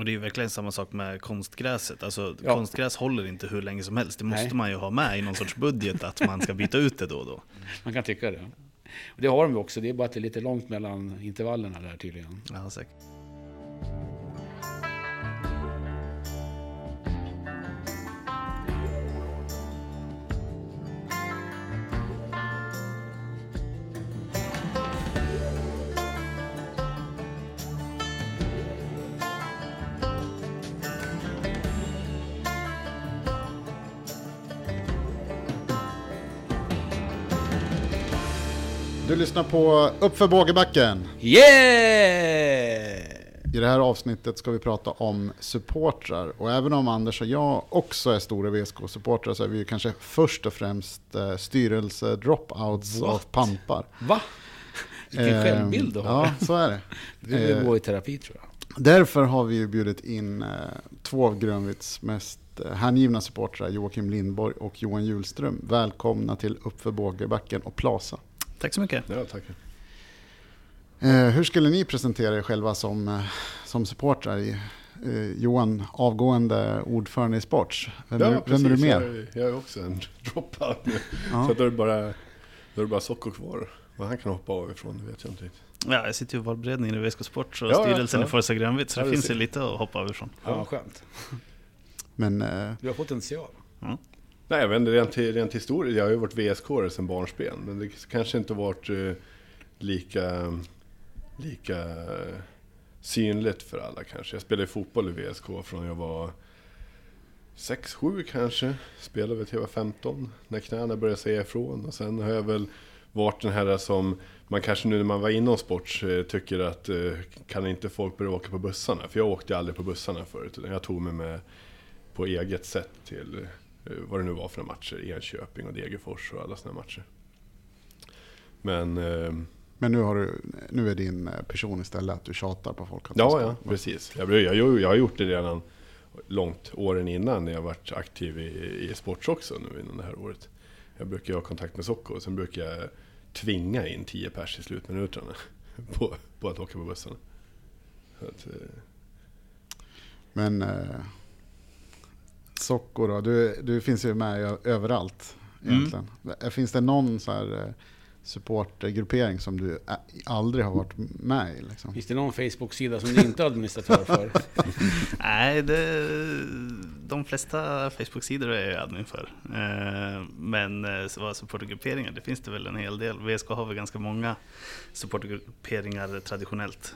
Och det är ju verkligen samma sak med konstgräset. Alltså Ja. konstgräs håller inte hur länge som helst. Det måste Nej. man ju ha med i någon sorts budget att man ska byta ut det då och då. Man kan tycka det. Och det har de ju också, det är bara att det är lite långt mellan intervallerna där tydligen. Ja, säkert. Lyssnar på Uppför Bågebacken. Yeah! I det här avsnittet ska vi prata om supportrar. Och även om Anders och jag också är stora VSK-supportrar så är vi ju kanske först och främst eh, styrelse-dropouts av pampar. Va? Vilken Eh, självbild du har. Ja, så är det. Du vill eh, gå i terapi tror jag. Därför har vi ju bjudit in eh, två av Grönvitts mest hängivna supportrar, Joakim Lindborg och Johan Hjulström. Välkomna till Uppför Bågebacken och Plaza. Tack så mycket. Ja, tackar. Eh, hur skulle ni presentera er själva som, eh, som supportrar? I, eh, Johan, avgående ordförande i Sports. Vem, är, vem är du mer? Jag, är- jag är också en dropout nu. Ja. Så då är det bara, då är det bara Socko kvar. Vad han kan hoppa av ifrån, det vet jag inte riktigt. Ja, jag sitter ju i valberedningen i VSK Sport och Ja, ja, styrelsen ja. i Forza Grönvitt, så Ja, det finns ju lite att hoppa av ifrån. Ja, skönt. Men eh, Du har potential. Nej, jag vet inte, rent, rent historiskt, jag har ju varit VSK sedan barnsben. Men det kanske inte varit eh, lika, lika eh, synligt för alla kanske. Jag spelade fotboll i VSK från jag var 6-7 kanske. Spelade väl till jag var 15 när knäna började säga ifrån. Och sen har jag väl varit den här som man kanske nu när man var inom sport eh, tycker att kan inte folk börja åka på bussarna? För jag åkte aldrig på bussarna förut. Utan jag tog mig med på eget sätt till vad det nu var för matcher. Enköping och Degerfors och alla sådana matcher. Men eh, men nu, har du, nu är din eh, person istället att du tjatar på folk. Att Ja, ja, precis. Jag, jag, jag, jag har gjort det redan långt åren innan när jag varit aktiv i, i sports också nu innan det här året. Jag brukar ha kontakt med Socko och sen brukar jag tvinga in 10 pers i slutminuterna på, på att åka på bussarna. Så att, eh, Men eh, Socko då, du, du finns ju med överallt Mm. egentligen. Eh, Finns det någon så här eh, supportergruppering som du aldrig har varit med i? Liksom? Finns det någon Facebook-sida som du inte är administratör för? Nej, det, de flesta Facebook-sidor är jag admin för. Eh, Men eh, vad supportergrupperingar, det finns det väl en hel del. VSK har väl ganska många supportergrupperingar traditionellt.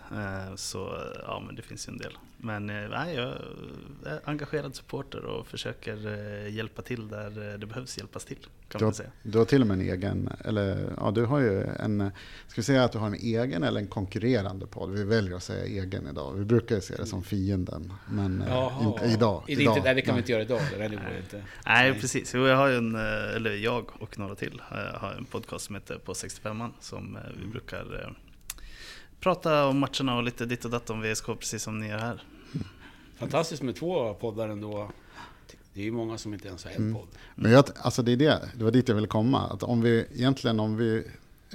Så ja, men det finns ju en del. Men eh, nej, jag är engagerad supporter och försöker eh, hjälpa till där eh, det behövs hjälpas till. Kan Du man har, säga. du har till och med en egen, eller ja du har ju en, ska vi säga att du har en egen eller en konkurrerande podd? Vi väljer att säga egen idag. Vi brukar ju se det som fienden, men eh, inte idag. Är det, idag inte, nej, det kan vi nej. inte göra idag. eller? Det går inte. Nej, precis. Jo, jag har en, eller jag och några till, har en podcast som heter På 65an som vi brukar eh, prata om matcherna och lite ditt och datt om VSK, precis som ni gör här. Fantastiskt med två poddar ändå. Det är ju många som inte ens har en Mm. podd. Men jag, alltså det är det, det var dit jag ville komma. Att om vi egentligen om vi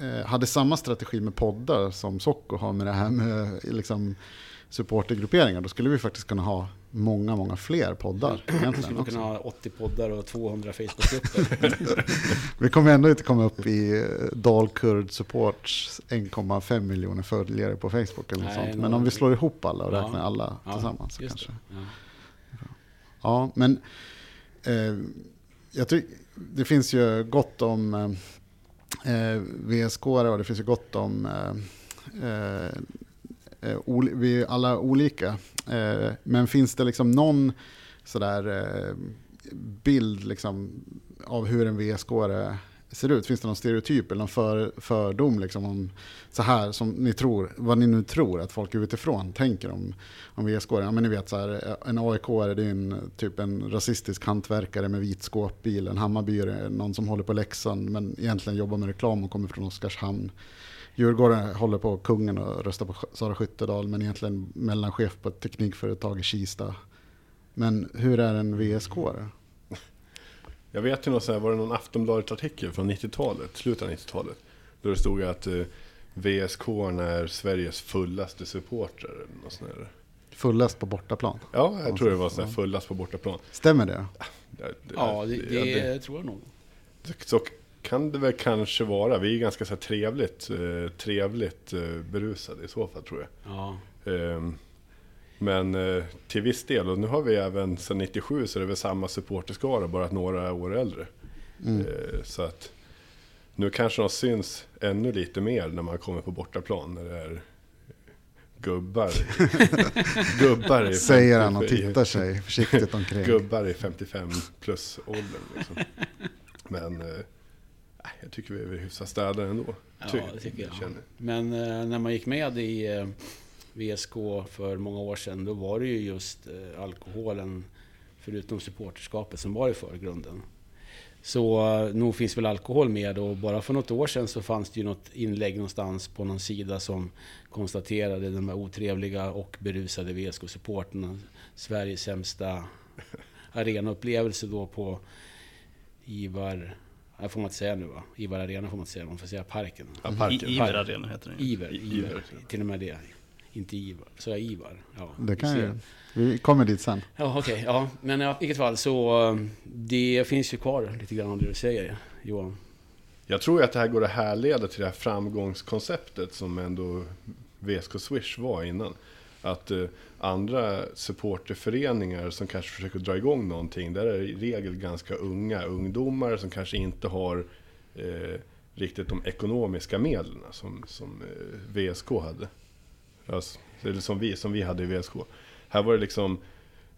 eh, hade samma strategi med poddar som Socko har med det här med liksom, supportergrupperingar, då skulle vi faktiskt kunna ha många, många fler poddar. Vi Egentligen skulle kunna ha 80 poddar och 200 Facebookgrupper. Vi kommer ändå inte komma upp i eh, Dalkurd Supports 1,5 miljoner följare på Facebook eller Nej, sånt. Men om vi slår ihop alla och Ja. räknar alla Ja, tillsammans så kanske. Ja. Ja, men eh, jag tycker det finns ju gott om eh, eh, VSK och det finns ju gott om eh, eh, Eh, vi är alla olika. Eh, men finns det liksom någon sådär eh, bild liksom av hur en VSK ser ut? Finns det någon stereotyp eller någon för, fördom liksom om så här som ni tror, vad ni nu tror att folk utifrån tänker om, om VSK? Ja men ni vet så här, eh, en aik är det är en typ en rasistisk hantverkare med vit skåpbil, en Hammarby är någon som håller på Leksand men egentligen jobbar med reklam och kommer från Oskarshamn. Djurgården håller på kungen och röstar på Sara Skyttedal men egentligen mellanchef på ett teknikföretag i Kista. Men hur är en VSK? -are? Jag vet ju något så här, var det någon Aftonbladet-artikel från 90-talet, slutet av 90-talet. Då det stod att eh, VSK är Sveriges fullaste supporter. eller något sånt där. Fullast på bortaplan. Ja, jag tror det var så här fullast på bortaplan. Stämmer det? Ja, det- Ja, det, det, ja, det- tror jag nog. Så kan det väl kanske vara. Vi är ganska så här trevligt, eh, trevligt eh, berusade i så fall tror jag. Ja. Ehm, Men eh, till viss del, och nu har vi även sedan 97 så är det väl samma supporterskara, bara att några år äldre. Mm. Så att nu kanske de syns ännu lite mer när man kommer på bortaplan, när det är gubbar. gubbar i Säger han och 50 tittar sig försiktigt omkring. Gubbar i 55 plus åldern liksom. Men eh, jag tycker vi är hyfsat städade ändå. Ja, Ty- det tycker jag. känner. Men eh, när man gick med i eh, VSK för många år sedan, då var det ju just eh, alkoholen, förutom supporterskapet, som var i förgrunden. Så eh, nog finns väl alkohol med och bara för något år sedan så fanns det ju något inlägg någonstans på någon sida som konstaterade de här otrevliga och berusade VSK-supporterna. Sveriges sämsta arenaupplevelse då på Ivar... Det får man inte säga nu va? Ivar Arena får man inte säga, man får säga Parken. Ja, parken. I, Iver Arena heter den. Iver, Iver, Iver. till och med det. Inte Ivar. Så jag Ivar? Ja, Det kan ju, vi kommer dit sen. Ja, okej. ja. Men i vilket fall så... eh, Det finns ju kvar lite grann av det du säger, Johan. Jag tror ju att det här går att härleda till det här framgångskonceptet som ändå VSK Swish var innan. Att eh, andra supporterföreningar som kanske försöker dra igång någonting, där är det i regel ganska unga ungdomar som kanske inte har eh, riktigt de ekonomiska medlen som, som eh, VSK hade. Alltså, eller som vi, som vi hade i VSK. Här var det liksom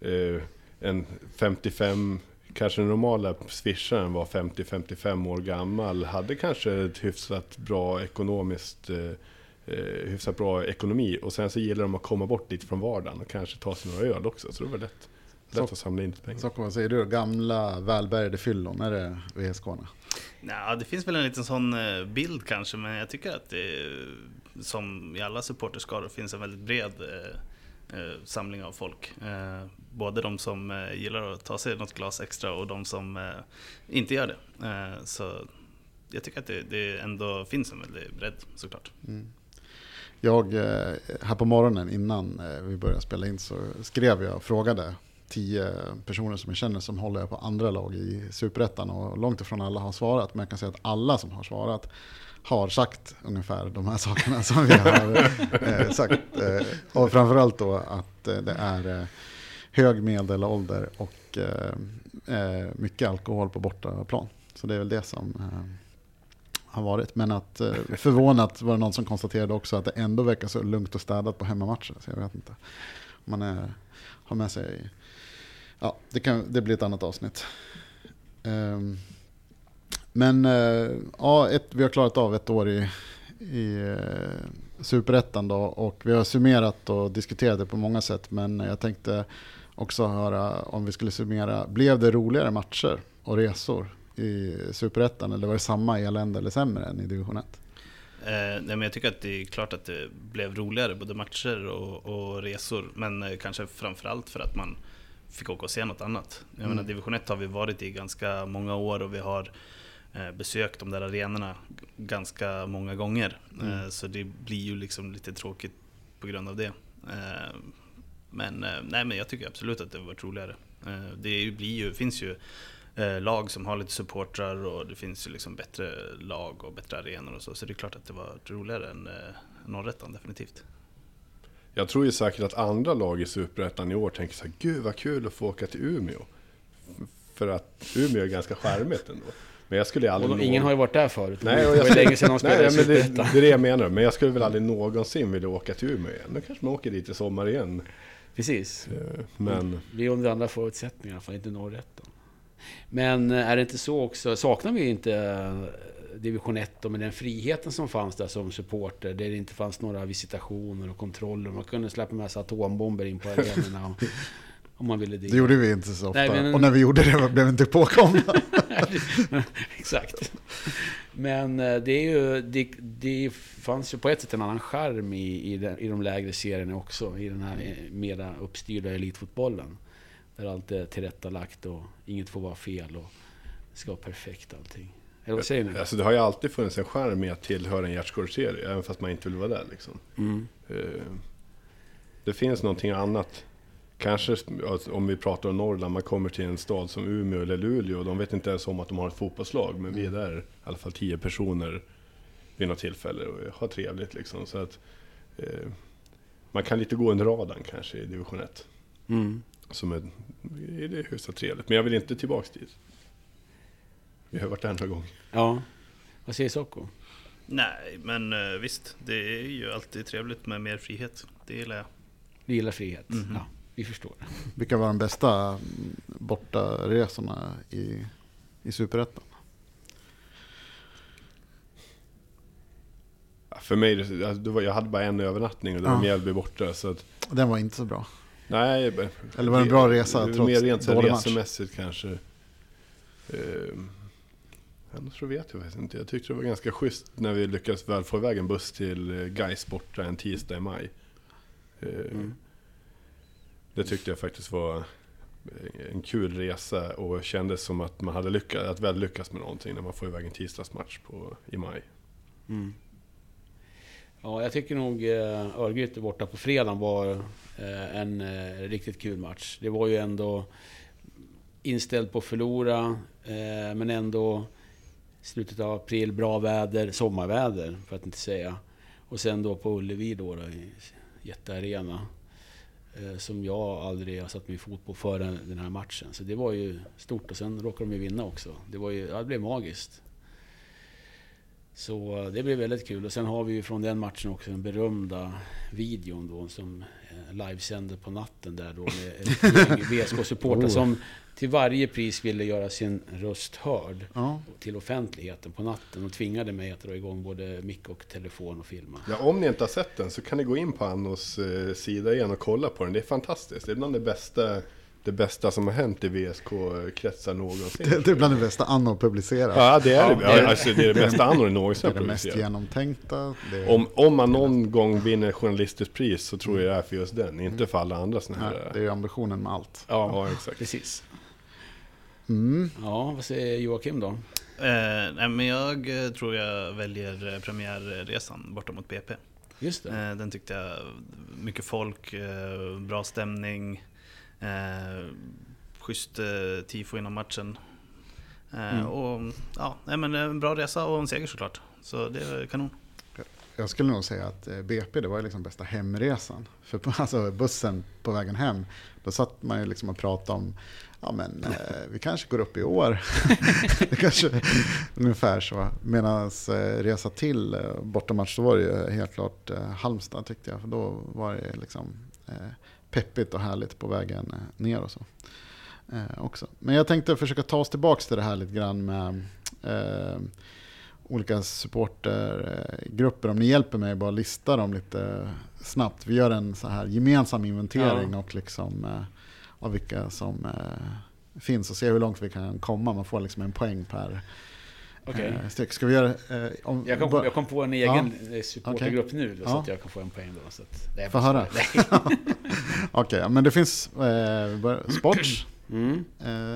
eh, en 55, kanske den normala swisharen var 50-55 år gammal, hade kanske ett hyfsat bra ekonomiskt eh, eh, hyfsat bra ekonomi och sen så gillar de att komma bort lite från vardagen och kanske ta sig några öl också, så det var lätt, lätt Så- att samla in lite pengar. Så vad säger du? Gamla välbärgade fyllon, är det VSK-arna? Nej, det finns väl en liten sån eh, bild kanske, men jag tycker att det, som i alla supporterskaror finns en väldigt bred eh, eh, samling av folk. Eh, både de som eh, gillar att ta sig något glas extra och de som eh, inte gör det. Eh, så jag tycker att det, det ändå finns en väldigt bredd såklart. Jag, eh, här på morgonen innan eh, vi började spela in så skrev jag och frågade tio personer som jag känner som håller på andra lag i Superettan och långt ifrån alla har svarat. Men jag kan säga att alla som har svarat har sagt ungefär de här sakerna som vi har eh, sagt. Eh, och framförallt då att eh, det är eh, hög medelålder och mycket alkohol på bortaplan. Så det är väl det som har varit. Men att eh, förvånat var det någon som konstaterade också att det ändå verkar så lugnt och städat på hemmamatcher. Så jag vet inte. Man är, har med sig... Ja, det, kan, det blir ett annat avsnitt. Um, men eh, ja, ett, vi har klarat av ett år i, i eh, Superettan då och vi har summerat och diskuterat det på många sätt. Men jag tänkte också höra om vi skulle summera. Blev det roligare matcher och resor i Superettan eller var det samma elände eller sämre än i division 1? Eh, nej, men jag tycker att det är klart att det blev roligare, både matcher och, och resor. Men eh, kanske framförallt för att man fick åka och se något annat. Jag Mm. menar, division 1 har vi varit i ganska många år och vi har eh, besökt de där arenorna ganska många gånger. Mm. Eh, så det blir ju liksom lite tråkigt på grund av det. Eh, men, eh, nej, men jag tycker absolut att det har varit roligare. Det blir ju, finns ju eh, lag som har lite supportrar och det finns ju liksom bättre lag och bättre arenor och så. Så det är klart att det var roligare än eh, Norrettan, definitivt. Jag tror ju säkert att andra lag i Superettan i år tänker så här, gud vad kul att få åka till Umeå. För att Umeå är ganska charmigt ändå. Men jag skulle aldrig... Och de, ingen har ju varit där förut. Nej, det och var jag ju länge sedan de spelade Nej, i men det, det är det jag menar. Men jag skulle väl aldrig någonsin vilja åka till Umeå igen. Då kanske man åker dit i sommar igen. Precis. Eh, Men Vi är under andra förutsättningar, i alla fall inte norrätten. Men eh, är det inte så också, saknar vi inte eh, division 1 då, med den friheten som fanns där som supporter? Där det inte fanns några visitationer och kontroller. Man kunde släppa med sig atombomber in på arenorna och, om man ville Det det. gjorde vi inte så ofta. Nej, men- Och när vi gjorde det blev vi inte påkomna. Exakt. Men eh, det, är ju, det, det fanns ju på ett sätt en annan charm i, i, den, i de lägre serierna också. I den här mera uppstyrda elitfotbollen. Där allt är tillrättalagt och inget får vara fel och det ska vara perfekt allting. Eller vad säger ni? alltså, det har ju alltid funnits en charm med att tillhöra en gärdsgårdsserie. Även fast man inte vill vara där liksom. Mm. Eh, det finns någonting annat. Kanske alltså, om vi pratar om Norrland, man kommer till en stad som Umeå eller Luleå. De vet inte ens om att de har ett fotbollslag, men vi är där i alla fall tio personer vid något tillfälle och har trevligt. Liksom. Så att, eh, man kan lite gå under radarn kanske i division 1. Mm. Som är, det är hyfsat trevligt. Men jag vill inte tillbaks dit. Vi har varit där några gånger. Ja. Vad säger Socko? Nej, men eh, visst. Det är ju alltid trevligt med mer frihet. Det gillar jag. Du gillar frihet? Mhm. Ja, vi förstår. Vilka var de bästa mm, bortaresorna i, i Superettan? För mig, alltså, jag hade bara en övernattning och det var Ja. Mjällby borta. Så att, Den var inte så bra. Nej, Eller var det en bra resa det- trots Mer rent resemässigt kanske. Ehm, Annars så vet jag faktiskt inte. Jag tyckte det var ganska schysst när vi lyckades väl få iväg en buss till eh, Gais borta en tisdag i maj. Ehm, Mm. Det tyckte jag faktiskt var en kul resa och kändes som att man hade lyckats, att väl lyckats med någonting när man får iväg en tisdagsmatch på, i maj. Mm. Ja, jag tycker nog eh, Örgryte borta på fredagen var eh, en eh, riktigt kul match. Det var ju ändå inställt på att förlora, eh, men ändå slutet av april, bra väder, sommarväder för att inte säga. Och sen då på Ullevi då, då i jättearena. Eh, som jag aldrig har satt min fot på före den här matchen. Så det var ju stort och sen råkade de ju vinna också. Det, var ju, ja, det blev magiskt. Så det blev väldigt kul. Och sen har vi ju från den matchen också den berömda videon då som eh, livesände på natten där då med ett VSK-supportrar Oh. som till varje pris ville göra sin röst hörd Ja, till offentligheten på natten och tvingade mig att dra igång både mick och telefon och filma. Ja, om ni inte har sett den så kan ni gå in på Annos eh, sida igen och kolla på den. Det är fantastiskt. Det är bland det bästa, det bästa som har hänt i VSK-kretsar någonsin. det, det är bland det bästa Anno publicerar. Ja, det är, Ja, det, det är- ja, alltså, det är det bästa Anno det någonsin är har det mest genomtänkta. Det är, Om, om man någon gång vinner journalistiskt pris så tror jag det är för just den, inte för alla andra sådana här. det är ju ambitionen med allt. Ja, Ja, exakt. precis. Mm. Ja, vad säger Joakim då? Eh, nej, men jag eh, tror jag väljer eh, premiärresan borta mot BP. Just det. Eh, den tyckte jag, mycket folk, eh, bra stämning, eh, schysst eh, tifo innan matchen. Eh, Mm. Och ja, nej, men en bra resa och en seger såklart. Så det är kanon. Jag skulle nog säga att eh, BP det var liksom bästa hemresan. För på, alltså bussen på vägen hem, då satt man ju liksom och pratade om Ja men eh, vi kanske går upp i år. det kanske ungefär så. Medan eh, resa till eh, bortamatch då var det ju helt klart eh, Halmstad tyckte jag. För då var det liksom eh, peppigt och härligt på vägen eh, ner och så. Eh, också. Men jag tänkte försöka ta oss tillbaka till det här lite grann med eh, olika supportergrupper. Om ni hjälper mig bara lista dem lite snabbt. Vi gör en så här gemensam inventering Ja. och liksom eh, av vilka som eh, finns och se hur långt vi kan komma. Man får liksom en poäng per Okej. eh. Ska vi göra... Eh, om, Jag kom, på, jag kom på en egen ja. supportergrupp nu då, så Ja. att jag kan få en poäng då. Så att, det är Få så. höra. Nej. Okej, ja, men det finns eh, Sports, Mm. eh,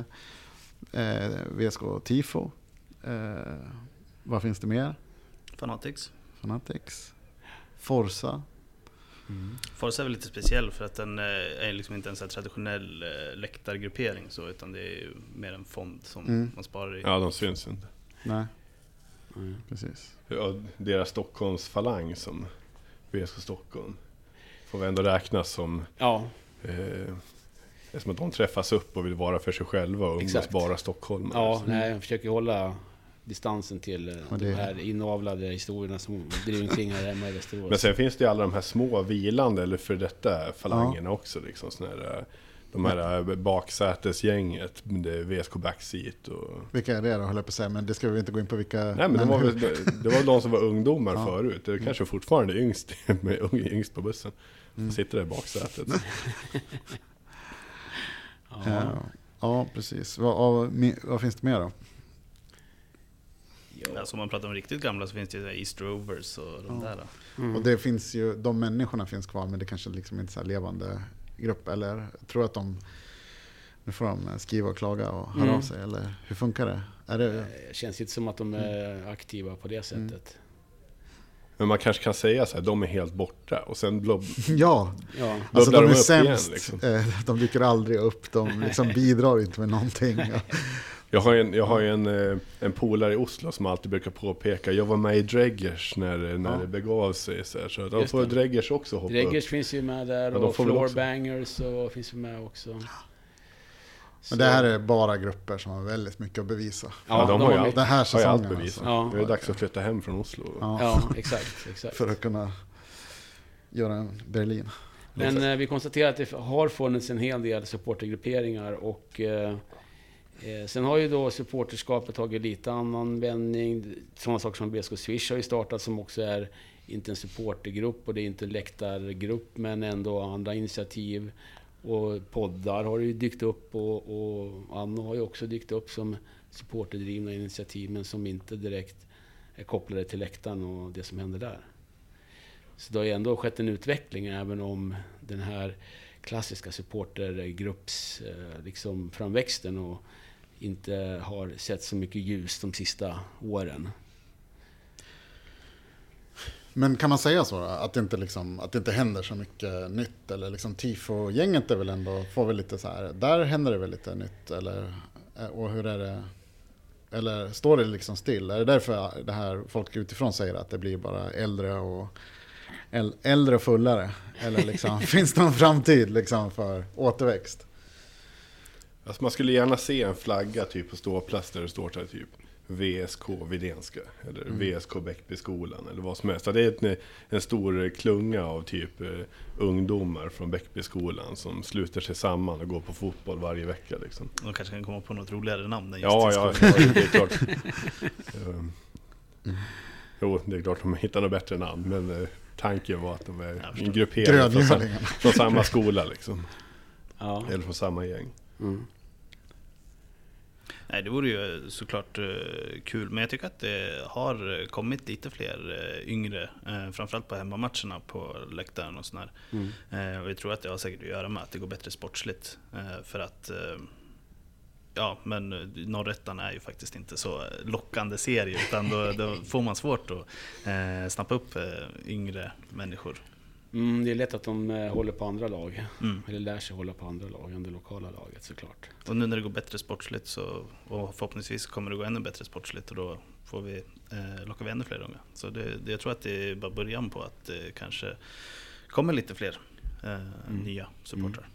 eh, VSK Tifo. Eh, vad finns det mer? Fanatics. Fanatics. Forza. Mm. Forza är väl lite speciell för att den eh, är liksom inte en här traditionell eh, läktargruppering så, utan det är mer en fond som Mm. man sparar i. Ja, de syns inte. Nej, Mm. precis. Ja, deras Stockholms falang som VSK Stockholm får vi ändå räknas som Ja, eh, som att de träffas upp och vill vara för sig själva och umgås Exakt. bara Stockholm. ja nej, jag försöker hålla distansen till eh, Och det- de här inavlade historierna som driver omkring här hemma i Västerås. Men sen finns det ju alla de här små vilande eller för detta falangerna också. Liksom, såna här, eh, de här eh, baksätesgänget, det är VSK Backseat och... Vilka är det då, höll jag på att säga. Men det ska vi inte gå in på vilka... Nej men det var, väl, det var de som var ungdomar Ja. förut. Det är kanske fortfarande yngst, med yngst på bussen. Mm. Sitter där i baksätet. ja. Ja, ja precis. Vad, vad, vad finns det mer då? Ja. Alltså om man pratar om riktigt gamla så finns det ju så här East Rovers och de Ja. där. Mm. Och det finns ju, de människorna finns kvar men det kanske liksom inte är så här levande grupp. Eller tror att de, nu får de skriva och klaga och höra Mm. av sig. Eller hur funkar det? Är det Det känns inte som att de är aktiva på det sättet. Men man kanske kan säga så här, de är helt borta. Och sen blob, Ja, Ja. alltså bubblar de är upp igen, sämst. liksom. Eh, De dyker aldrig upp, de liksom bidrar inte med någonting. Jag har ju en, jag har ju en, eh, en polare i Oslo som alltid brukar påpeka, jag var med i Dreggers när, när Ja. det begav sig. Så, här, så Just får det. Dreggers också hoppa Dreggers upp. finns ju med där Ja, de och. Floorbangers och finns ju med också. Men det här är bara grupper som har väldigt mycket att bevisa. Ja, de, har ju allt, Den här har ju säsongen allt alltså. bevisat. Ja. Det är dags att flytta hem från Oslo. Ja, Ja, exakt. exakt. För att kunna göra en Berlin. Men eh, vi konstaterar att det har funnits en hel del supportergrupperingar och eh, eh, sen har ju då supporterskapet tagit lite annan vändning. Sådana saker som BSK Swish har ju startat som också är inte en supportergrupp och det är inte en läktargrupp men ändå andra initiativ. Och poddar har ju dykt upp och, och Anno har ju också dykt upp som supporterdrivna initiativ men som inte direkt är kopplade till läktaren och det som händer där. Så det har ju ändå skett en utveckling även om den här klassiska supportergrupps liksom framväxten och inte har sett så mycket ljus de sista åren. Men kan man säga så? Att det inte, liksom, att det inte händer så mycket nytt? Eller liksom tifo-gänget är väl ändå, får väl lite så här, där händer det väl lite nytt? Eller, eh, och hur är det? Eller står det liksom still? Är det därför det här folk utifrån säger att det blir bara äldre och äl- äldre och fullare? Eller liksom, finns det någon framtid liksom för återväxt? Alltså man skulle gärna se en flagga typ på ståplats där det står så här, typ VSK Vidénska eller VSK Bäckbyskolan eller vad som helst. Det är en, en stor klunga av typ eh, ungdomar från Bäckbyskolan som sluter sig samman och går på fotboll varje vecka. Liksom. De kanske kan komma på något roligare namn än just Ja, ja, ja, det är klart. Ehm, Jo, det är klart de hittar något bättre namn, men eh, tanken var att de är gruppering från, från samma skola liksom. Ja. Eller från samma gäng. Mm. Nej, det vore ju såklart eh, kul, men jag tycker att det har kommit lite fler eh, yngre, eh, framförallt på hemmamatcherna på läktaren och sådär. Mm. Och jag tror att det har säkert att göra med att det går bättre sportsligt. För att, ja men Norrettan är ju faktiskt inte så lockande serie, utan då, då får man svårt att eh, snappa upp eh, yngre människor. Mm, det är lätt att de eh, håller på andra lag. Mm. Eller lär sig hålla på andra lag än det lokala laget såklart. Och nu när det går bättre sportsligt så, och förhoppningsvis kommer det gå ännu bättre sportsligt och då får vi, eh, lockar vi ännu fler unga. Så det, det, jag tror att det är bara början på att det kanske kommer lite fler eh, nya supportrar.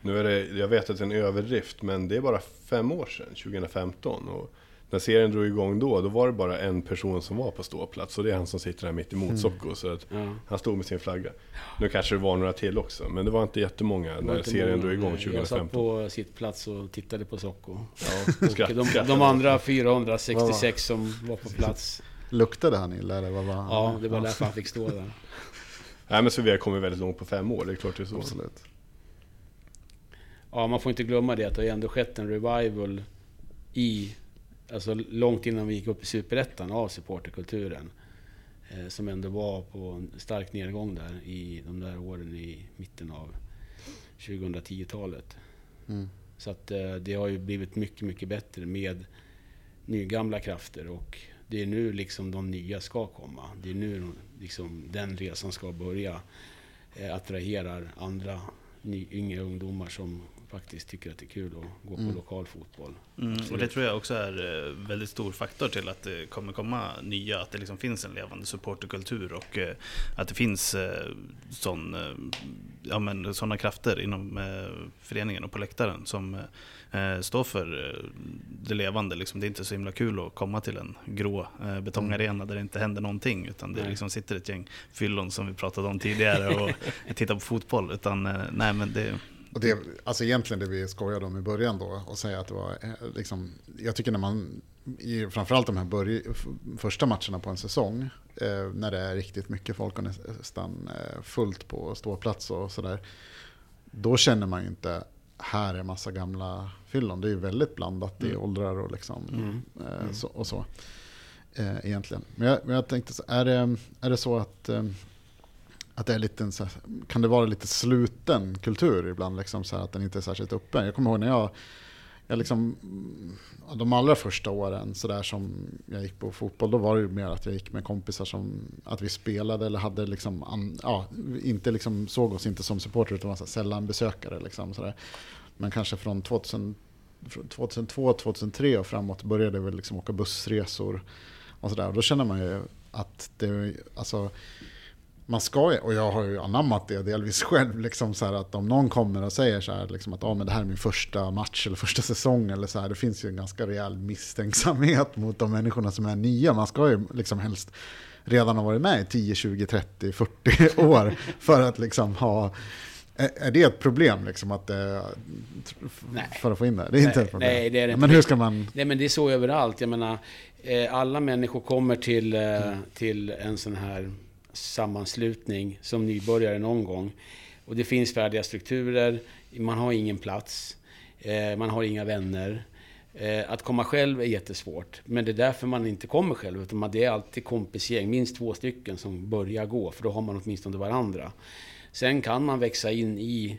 Nu är det, jag vet att det är en överdrift, men det är bara fem år sedan, 2015. Och när serien drog igång då, då var det bara en person som var på ståplats. Och det är han som sitter här mitt emot Socko. Så att Ja. han stod med sin flagga. Nu kanske det var några till också, men det var inte jättemånga var när inte serien många. drog igång Jag satt 2015. på sitt plats och tittade på Socko. Ja, Och skratt, de, de andra 466 som var på plats. Luktade han illa eller vad var han? Ja, det var därför han fick stå där. Nej, men så vi har kommit väldigt långt på fem år, det är klart det är så. Absolut. Ja, man får inte glömma det att det har ändå skett en revival i, alltså långt innan vi gick upp i Superettan av supporterkulturen. Eh, som ändå var på en stark nedgång där i de där åren i mitten av 2010-talet. Mm. Så att eh, det har ju blivit mycket, mycket bättre med nygamla krafter och det är nu liksom de nya ska komma. Det är nu liksom den resan ska börja. Eh, attraherar andra ny, yngre ungdomar som faktiskt tycker att det är kul att gå på Mm. lokal fotboll. Mm, och det tror jag också är eh, väldigt stor faktor till att det kommer komma nya, att det liksom finns en levande supporterkultur och eh, att det finns eh, sån, ja, men, såna krafter inom föreningen och på läktaren som står för det levande. Liksom. Det är inte så himla kul att komma till en grå betongarena där det inte händer någonting utan det liksom sitter ett gäng fyllon som vi pratade om tidigare och tittar på fotboll. Utan, nej, men det, Och det, alltså egentligen det vi skojade om i början då, och säga att det var, eh, liksom, jag tycker när man, i framförallt de här börj, första matcherna på en säsong, eh, när det är riktigt mycket folk och nästan eh, fullt på ståplats och sådär, då känner man ju inte, här är massa gamla fyllon. Det är ju väldigt blandat i Mm. åldrar och, liksom, Mm. eh, så, och så. Egentligen. Men jag, men jag tänkte, så, är det, är det så att att det är lite så här, kan det vara lite sluten kultur ibland, liksom så här, att den inte är särskilt öppen. Jag kommer ihåg när jag, jag liksom, mm, de allra första åren så där som jag gick på fotboll, då var det ju mer att jag gick med kompisar som att vi spelade eller hade liksom, ja, inte liksom såg oss inte som supporter utan var så sällan besökare. Liksom, så där. Men kanske från 2000, 2002, 2003 och framåt började vi liksom åka bussresor och sådär. Då känner man ju att det, alltså, man ska och jag har ju anammat det delvis själv, liksom så att om någon kommer och säger så här, liksom att ah, men det här är min första match eller första säsong, eller så här, det finns ju en ganska rejäl misstänksamhet mot de människorna som är nya. Man ska ju liksom helst redan ha varit med i 10, 20, 30, 40 år för att liksom ha är det ett problem liksom att det, för att få in det? Det är nej, inte ett problem. Nej, det är det inte. Men hur ska man... Nej, men det är så överallt. Jag menar, eh, alla människor kommer till, eh, till en sån här sammanslutning som nybörjare någon gång. Och det finns färdiga strukturer, man har ingen plats, eh, man har inga vänner. Eh, att komma själv är jättesvårt, men det är därför man inte kommer själv. Utan det är alltid kompisgäng, minst två stycken som börjar gå, för då har man åtminstone varandra. Sen kan man växa in i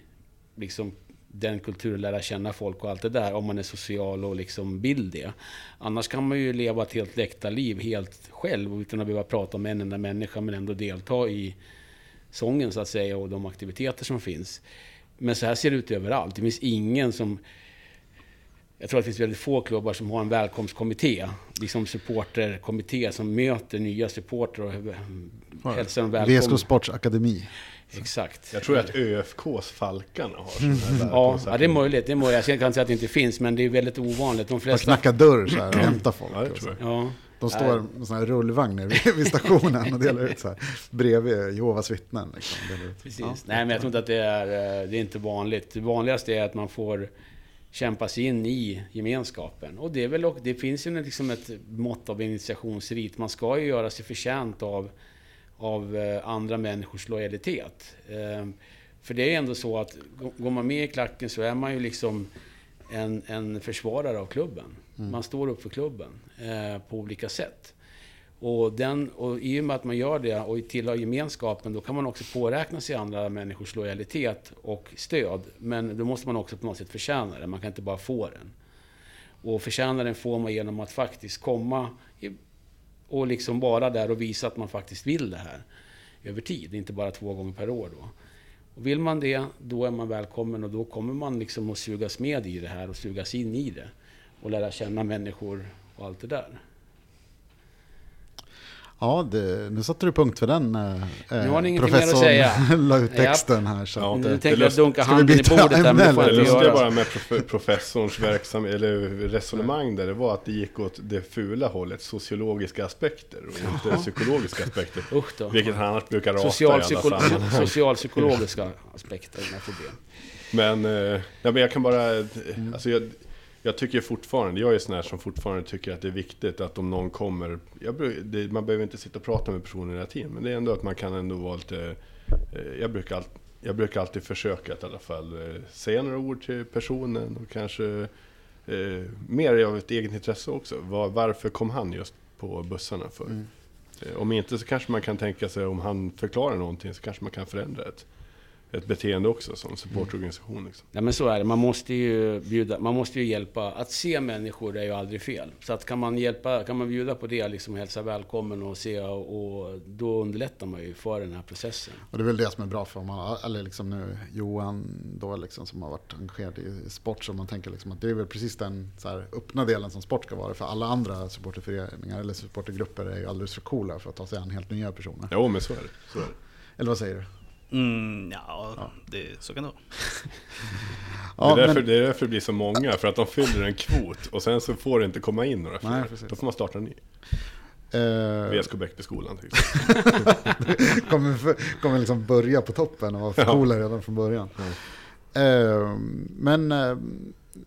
liksom, den kulturen, lära känna folk och allt det där, om man är social och liksom vill det. Annars kan man ju leva ett helt läktarliv helt själv utan att behöva prata med en enda människa men ändå delta i sången så att säga och de aktiviteter som finns. Men så här ser det ut överallt. Det finns ingen som... Jag tror att det finns väldigt få klubbar som har en välkomstkommitté, liksom supporterkommitté som möter nya supportrar och hälsar dem välkomna. VSK Sports Akademi. Exakt. Jag tror att ÖFKs Falkarna har sådana här ja, ja, det är möjligt. Det är möjligt. Jag kan inte säga att det inte finns, men det är väldigt ovanligt. De flesta... Man knackar dörr så här och hämtar folk. Ja, det tror jag. Ja. De står med sådana här rullvagnar vid, vid stationen och delar ut så här bredvid Jehovas vittnen. Liksom. Precis. Ja. Nej, men jag tror inte att det är, eh, det är inte vanligt. Det vanligaste är att man får kämpa sig in i gemenskapen. Och det, är väl, det finns ju liksom ett mått av initiationsrit. Man ska ju göra sig förtjänt av av eh, andra människors lojalitet. Ehm, för det är ändå så att går man med i klacken så är man ju liksom en, en försvarare av klubben. Mm. Man står upp för klubben eh, på olika sätt. Och, den, och i och med att man gör det och tillhör gemenskapen, då kan man också påräkna sig andra människors lojalitet och stöd. Men då måste man också på något sätt förtjäna det. Man kan inte bara få den. Och förtjäna den får man genom att faktiskt komma och liksom vara där och visa att man faktiskt vill det här över tid, inte bara två gånger per år. Då. Och vill man det, då är man välkommen och då kommer man liksom att sugas med i det här och sugas in i det. Och lära känna människor och allt det där. Ja, det, nu satte du punkt för den. Eh, nu har ni ingenting mer att säga. la ut texten här. Så ja, nu tänkte jag dunka handen i bordet där, men det inte göra. bara med professorns verksam, eller resonemang där, det var att det gick åt det fula hållet, sociologiska aspekter och inte psykologiska aspekter. Usch då. Vilket han annars brukar rata Social i alla sammanhang. Socialpsykologiska aspekter, inga problem. Men, eh, ja, men jag kan bara, alltså jag, jag tycker fortfarande, jag är sån här som fortfarande tycker att det är viktigt att om någon kommer, jag, det, man behöver inte sitta och prata med personen hela tiden, men det är ändå att man kan ändå vara lite, eh, jag brukar, all, jag brukar alltid försöka att i alla fall eh, säga några ord till personen och kanske eh, mer av ett eget intresse också. Var, varför kom han just på bussarna för? Mm. Eh, om inte så kanske man kan tänka sig om han förklarar någonting så kanske man kan förändra det ett beteende också som supportorganisation. Liksom. Ja men så är det. Man måste ju bjuda, man måste ju hjälpa. Att se människor är ju aldrig fel. Så att kan man hjälpa, kan man bjuda på det, liksom hälsa välkommen och se och då underlättar man ju för den här processen. Och det är väl det som är bra för man, eller liksom nu Johan då liksom som har varit engagerad i sport. Så man tänker liksom att det är väl precis den så här, öppna delen som sport ska vara. För alla andra supporterföreningar eller supportergrupper är ju alldeles för coola för att ta sig an helt nya personer. Jo men så är det. Så är det. Eller vad säger du? Mm, ja, ja. Det, så kan det vara. ja, det, är därför, men... det är därför det blir så många, för att de fyller en kvot och sen så får det inte komma in några fler. Då får man starta en ny. Uh... VSK Bäckbyskolan till kommer, kommer liksom börja på toppen och vara för coola redan från början. Mm. Uh, men uh,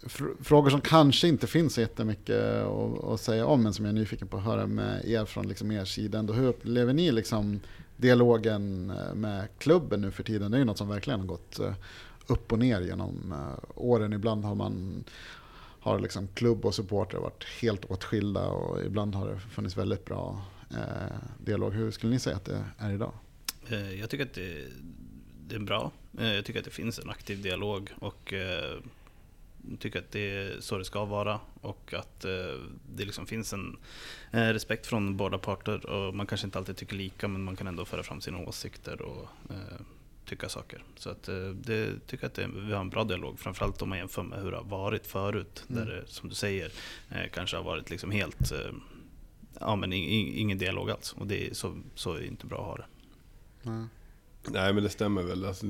fr frågor som kanske inte finns så jättemycket att, att säga om, men som jag är nyfiken på att höra med er från liksom er sida. Ändå, hur upplever ni liksom dialogen eh, med klubben nu för tiden, det är ju något som verkligen har gått eh, upp och ner genom eh, åren. Ibland har man har liksom klubb och supporter varit helt åtskilda och ibland har det funnits väldigt bra dialog. Hur skulle ni säga att det är idag? Jag tycker att det, det är bra. Jag tycker att det finns en aktiv dialog och tycker att det är så det ska vara och att eh, det liksom finns en eh, respekt från båda parter och man kanske inte alltid tycker lika men man kan ändå föra fram sina åsikter och eh, tycka saker. Så att, eh, det tycker att det, vi har en bra dialog, framförallt om man jämför med hur det har varit förut. Mm. Där det, som du säger, eh, kanske har varit liksom helt, eh, ja men in, in, ingen dialog alls. Och det är så, så är det inte bra att ha det. Ja. Nej, men det stämmer väl. Alltså,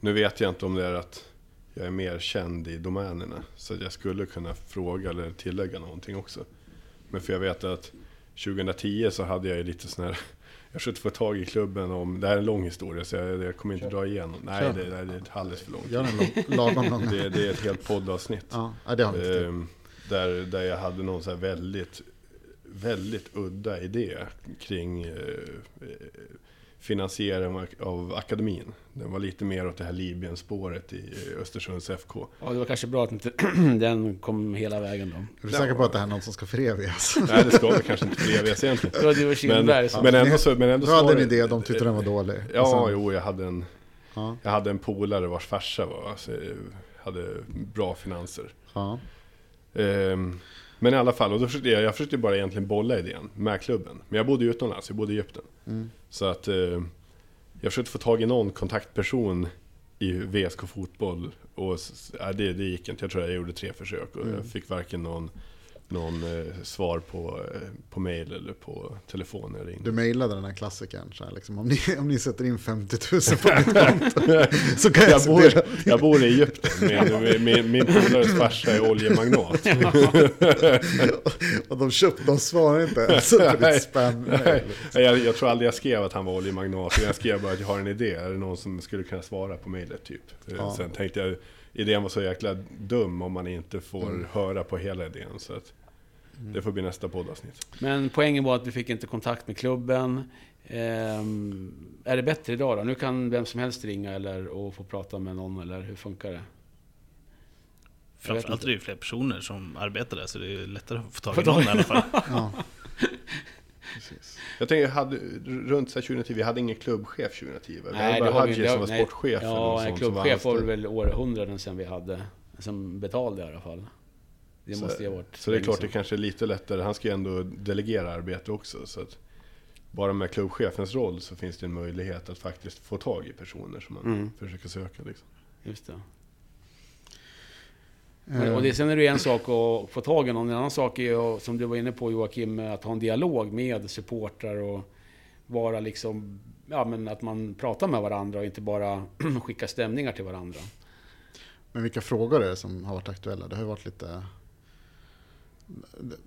nu vet jag inte om det är att jag är mer känd i domänerna. Så jag skulle kunna fråga eller tillägga någonting också. Men för jag vet att 2010 så hade jag ju lite sån här... Jag försökte få tag i klubben om... Det här är en lång historia så jag, jag kommer inte dra igenom. Nej, det, det är alldeles för långt. Gör en lagom lång. Det, det är ett helt poddavsnitt. Ja, det har vi. Ehm, där, där jag hade någon så väldigt, väldigt udda idé kring eh, eh, finansiering av- akademin. Den var lite mer åt det här Libyen-spåret i Östersunds FK. Ja, det var kanske bra att inte den kom hela vägen då. Är du säker på att det här är något som ska förevigas? Nej, det ska väl kanske inte förevigas egentligen. Det var Men, som... men ändå så... Men ändå Du hade en det- idé, de tyckte den var dålig. Ja, sen- jo, jag hade en, Ja, jag hade en polare vars farsa var, alltså, hade bra finanser. ja. Ehm, men i alla fall, och då försökte jag, jag försökte bara egentligen bolla idén med klubben. Men jag bodde utomlands, jag bodde i Egypten. Mm. Så att eh, jag försökte få tag i någon kontaktperson i VSK Fotboll. Och ja, det, det gick inte, jag tror jag gjorde tre försök. Och Mm. jag fick varken någon, någon eh, svar på, eh, på mail eller på telefon när jag ringde. Du mejlade den här klassikern, så här, liksom, om, ni, om ni sätter in 50 000 på mitt konto så kan jag, Jag bor, jag bor i Egypten, min, min, min polares farsa är oljemagnat. Och de köpte, de svarar inte ens på ditt spam Nej, jag, jag tror aldrig jag skrev att han var oljemagnat. Jag skrev bara att jag har en idé. Är det någon som skulle kunna svara på mejlet typ? Ja. Sen tänkte jag, idén var så jäkla dum om man inte får Mm. höra på hela idén. Så att det får bli nästa poddavsnitt. Men poängen var att vi fick inte kontakt med klubben. Ehm, är det bättre idag då? Nu kan vem som helst ringa eller och få prata med någon, eller hur funkar det? Framförallt är det ju fler personer som arbetar där så det är lättare att få tag i någon i- i alla fall. Ja. Precis. Jag tänker, hade, runt så här 2010, vi hade ingen klubbchef 2010. Vi hade det vi Hadji som var Nej. sportchef. eller Ja, var klubbchef var anställd. väl århundraden sedan vi hade. Som betalade i alla fall. Det Så- måste ju ha varit Så det är klart det kanske är lite lättare. Han ska ju ändå delegera arbete också. Så att bara med klubbchefens roll så finns det en möjlighet att faktiskt få tag i personer som man Mm. försöker söka. Liksom. Just det. Eh, Men, och det, sen är det ju en sak att få tag i någon. En annan sak är ju, som du var inne på Joakim, att ha en dialog med supportrar och vara liksom... Ja, men att man pratar med varandra och inte bara skickar stämningar till varandra. Men vilka frågor är det som har varit aktuella? Det har ju varit lite...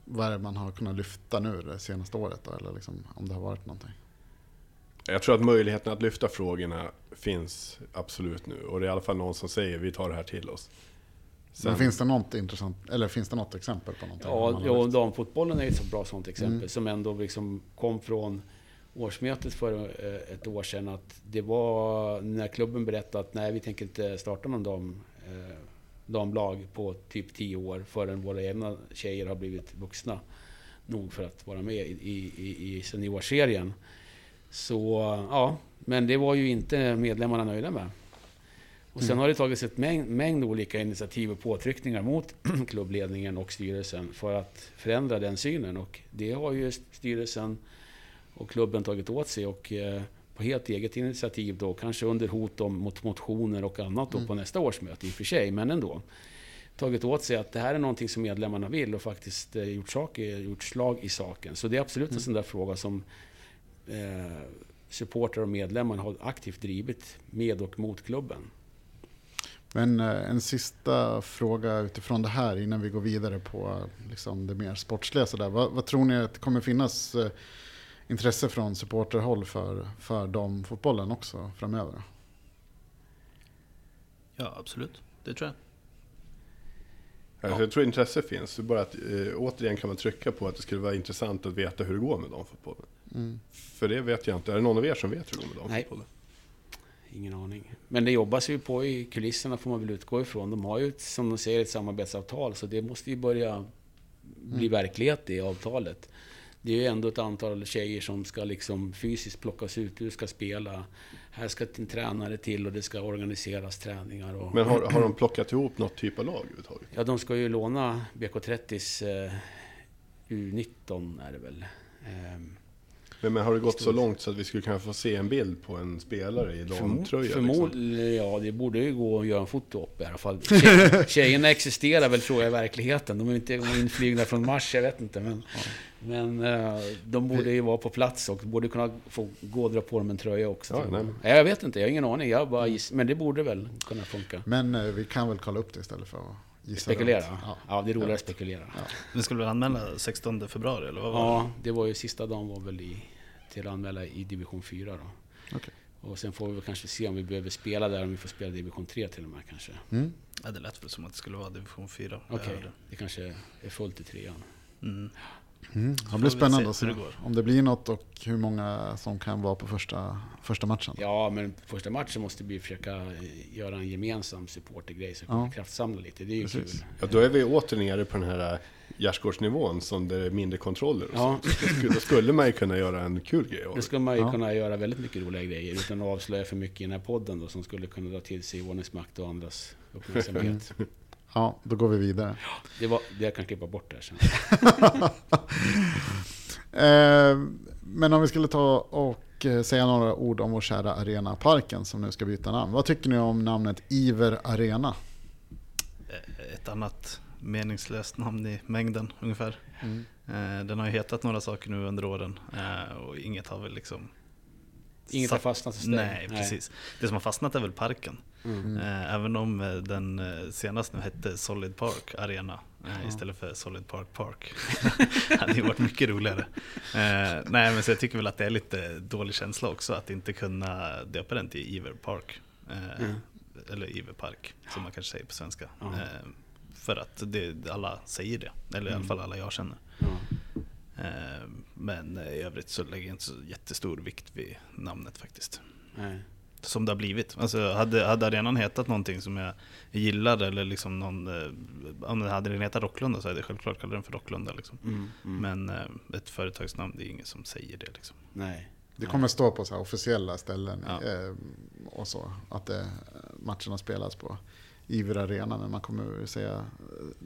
Vad är det man har kunnat lyfta nu det senaste året då? Eller liksom, om det har varit någonting? Jag tror att möjligheten att lyfta frågorna finns absolut nu. Och det är i alla fall någon som säger vi tar det här till oss. Sen- Men finns det något intressant, eller finns det något exempel på någonting? Ja, ja damfotbollen är ett så bra sånt exempel. Mm. Som ändå liksom kom från årsmötet för eh, ett år sedan. Att det var när klubben berättade att nej, vi tänker inte starta någon dam, eh, damlag på typ 10 år förrän våra egna tjejer har blivit vuxna nog för att vara med i, i, i, i seniorserien. Så ja, men det var ju inte medlemmarna nöjda med. Och sen Mm. har det tagits ett mängd, mängd olika initiativ och påtryckningar mot klubbledningen och styrelsen för att förändra den synen. Och det har ju styrelsen och klubben tagit åt sig och eh, på helt eget initiativ då, kanske under hot om mot motioner och annat då Mm. på nästa årsmöte i och för sig, men ändå. Tagit åt sig att det här är någonting som medlemmarna vill och faktiskt eh, gjort, saker, gjort slag i saken. Så det är absolut en Mm. sån där fråga som eh, supportrar och medlemmar har aktivt drivit med och mot klubben. Men eh, en sista fråga utifrån det här innan vi går vidare på liksom, det mer sportsliga. Så där. Vad, vad tror ni att det kommer finnas eh, intresse från supporterhåll för, för de fotbollen också framöver? Ja, absolut. Det tror jag. Alltså, Jag tror intresse finns. Det är bara att eh, återigen kan man trycka på att det skulle vara intressant att veta hur det går med damfotbollen. Mm. För det vet jag inte. Är det någon av er som vet hur det går med Nej. Ingen aning. Men det jobbas ju på i kulisserna får man väl utgå ifrån. De har ju, ett, som de säger, ett samarbetsavtal. Så det måste ju börja bli Mm. verklighet i avtalet. det är ju ändå ett antal tjejer som ska liksom fysiskt plockas ut. Du ska spela. Här ska en tränare till och det ska organiseras träningar. Och, Men har, har de plockat ihop något typ av lag överhuvudtaget? Ja, de ska ju låna BK30s eh, U19 är det väl. Ehm, Men, men har det gått så långt så att vi skulle kunna få se en bild på en spelare i damtröja? Liksom? Förmodligen, ja det borde ju gå att göra en foto upp i alla fall. Tjej, tjejerna existerar väl tror jag i verkligheten. De är inte inflygna från Mars, jag vet inte. Men, men eh, de borde ju vara på plats och borde kunna få gå och dra på dem en tröja också. Ja, nej, jag. jag vet inte, jag har ingen aning. Jag bara giss, men det borde väl kunna funka. Men eh, vi kan väl kolla upp det istället för att Spekulera? Ja, Ja. det är roligare att spekulera. Ja. Vi skulle väl anmäla 16 februari eller vad var det? det var ju sista dagen var väl i, till att anmäla i division 4 då. Okej. Och sen får vi väl kanske se om vi behöver spela där, om vi får spela division 3 till och med kanske. Mm. Ja, det lät väl som att det skulle vara division 4. Okej, det kanske är fullt i trean. Mm. Mm. Det blir spännande att se om det blir något och hur många som kan vara på första, första matchen. Ja, men första matchen måste vi försöka eh, göra en gemensam supportergrej så vi kan Ja. kraftsamla lite. Det är ju Precis. kul. Ja, då är vi åter nere på den här äh, gärdsgårdsnivån som det är mindre kontroller och Ja. sånt. Då skulle- man ju kunna göra en kul grej Då det. skulle man ju Ja. kunna göra väldigt mycket roliga grejer utan att avslöja för mycket i den här podden då, som skulle kunna dra till sig ordningsmakt och andras uppmärksamhet. Ja, då går vi vidare. Det, var, det jag kan klippa bort där sen. Eh, men om vi skulle ta och eh, säga några ord om vår kära Arenaparken som nu ska byta namn. Vad tycker ni om namnet Iver Arena? Eh, Ett annat meningslöst namn i mängden ungefär. Eh, Den har ju hetat några saker nu under åren eh, och inget har väl liksom... Inget har fastnat hos dig? Nej, precis. Det som har fastnat är väl parken. Mm. Eh, Även om eh, den eh, senast nu hette Solid Park Arena Ja. istället för Solid Park Park. det hade ju varit mycket roligare. Nej men så jag tycker väl att det är lite dålig känsla också att inte kunna döpa den till Iver Park. Mm. Eller Iver Park som man kanske säger på svenska. Ja. Eh, För att det, alla säger det, eller i alla Mm. fall alla jag känner. Eh, Men i övrigt så lägger jag inte så jättestor vikt vid namnet faktiskt Nej. som det har blivit. Alltså, hade, hade arenan hetat någonting som jag gillade eller liksom någon, eh, om den hade den hetat Rocklunda så hade jag självklart kallat den för Rocklunda. Liksom. Mm. Mm. Men eh, ett företagsnamn, det är ingen som säger det. Liksom. Nej. Det kommer stå på så här officiella ställen Ja. och så. Att det, matcherna spelas på Iver Arena. Men man kommer säga,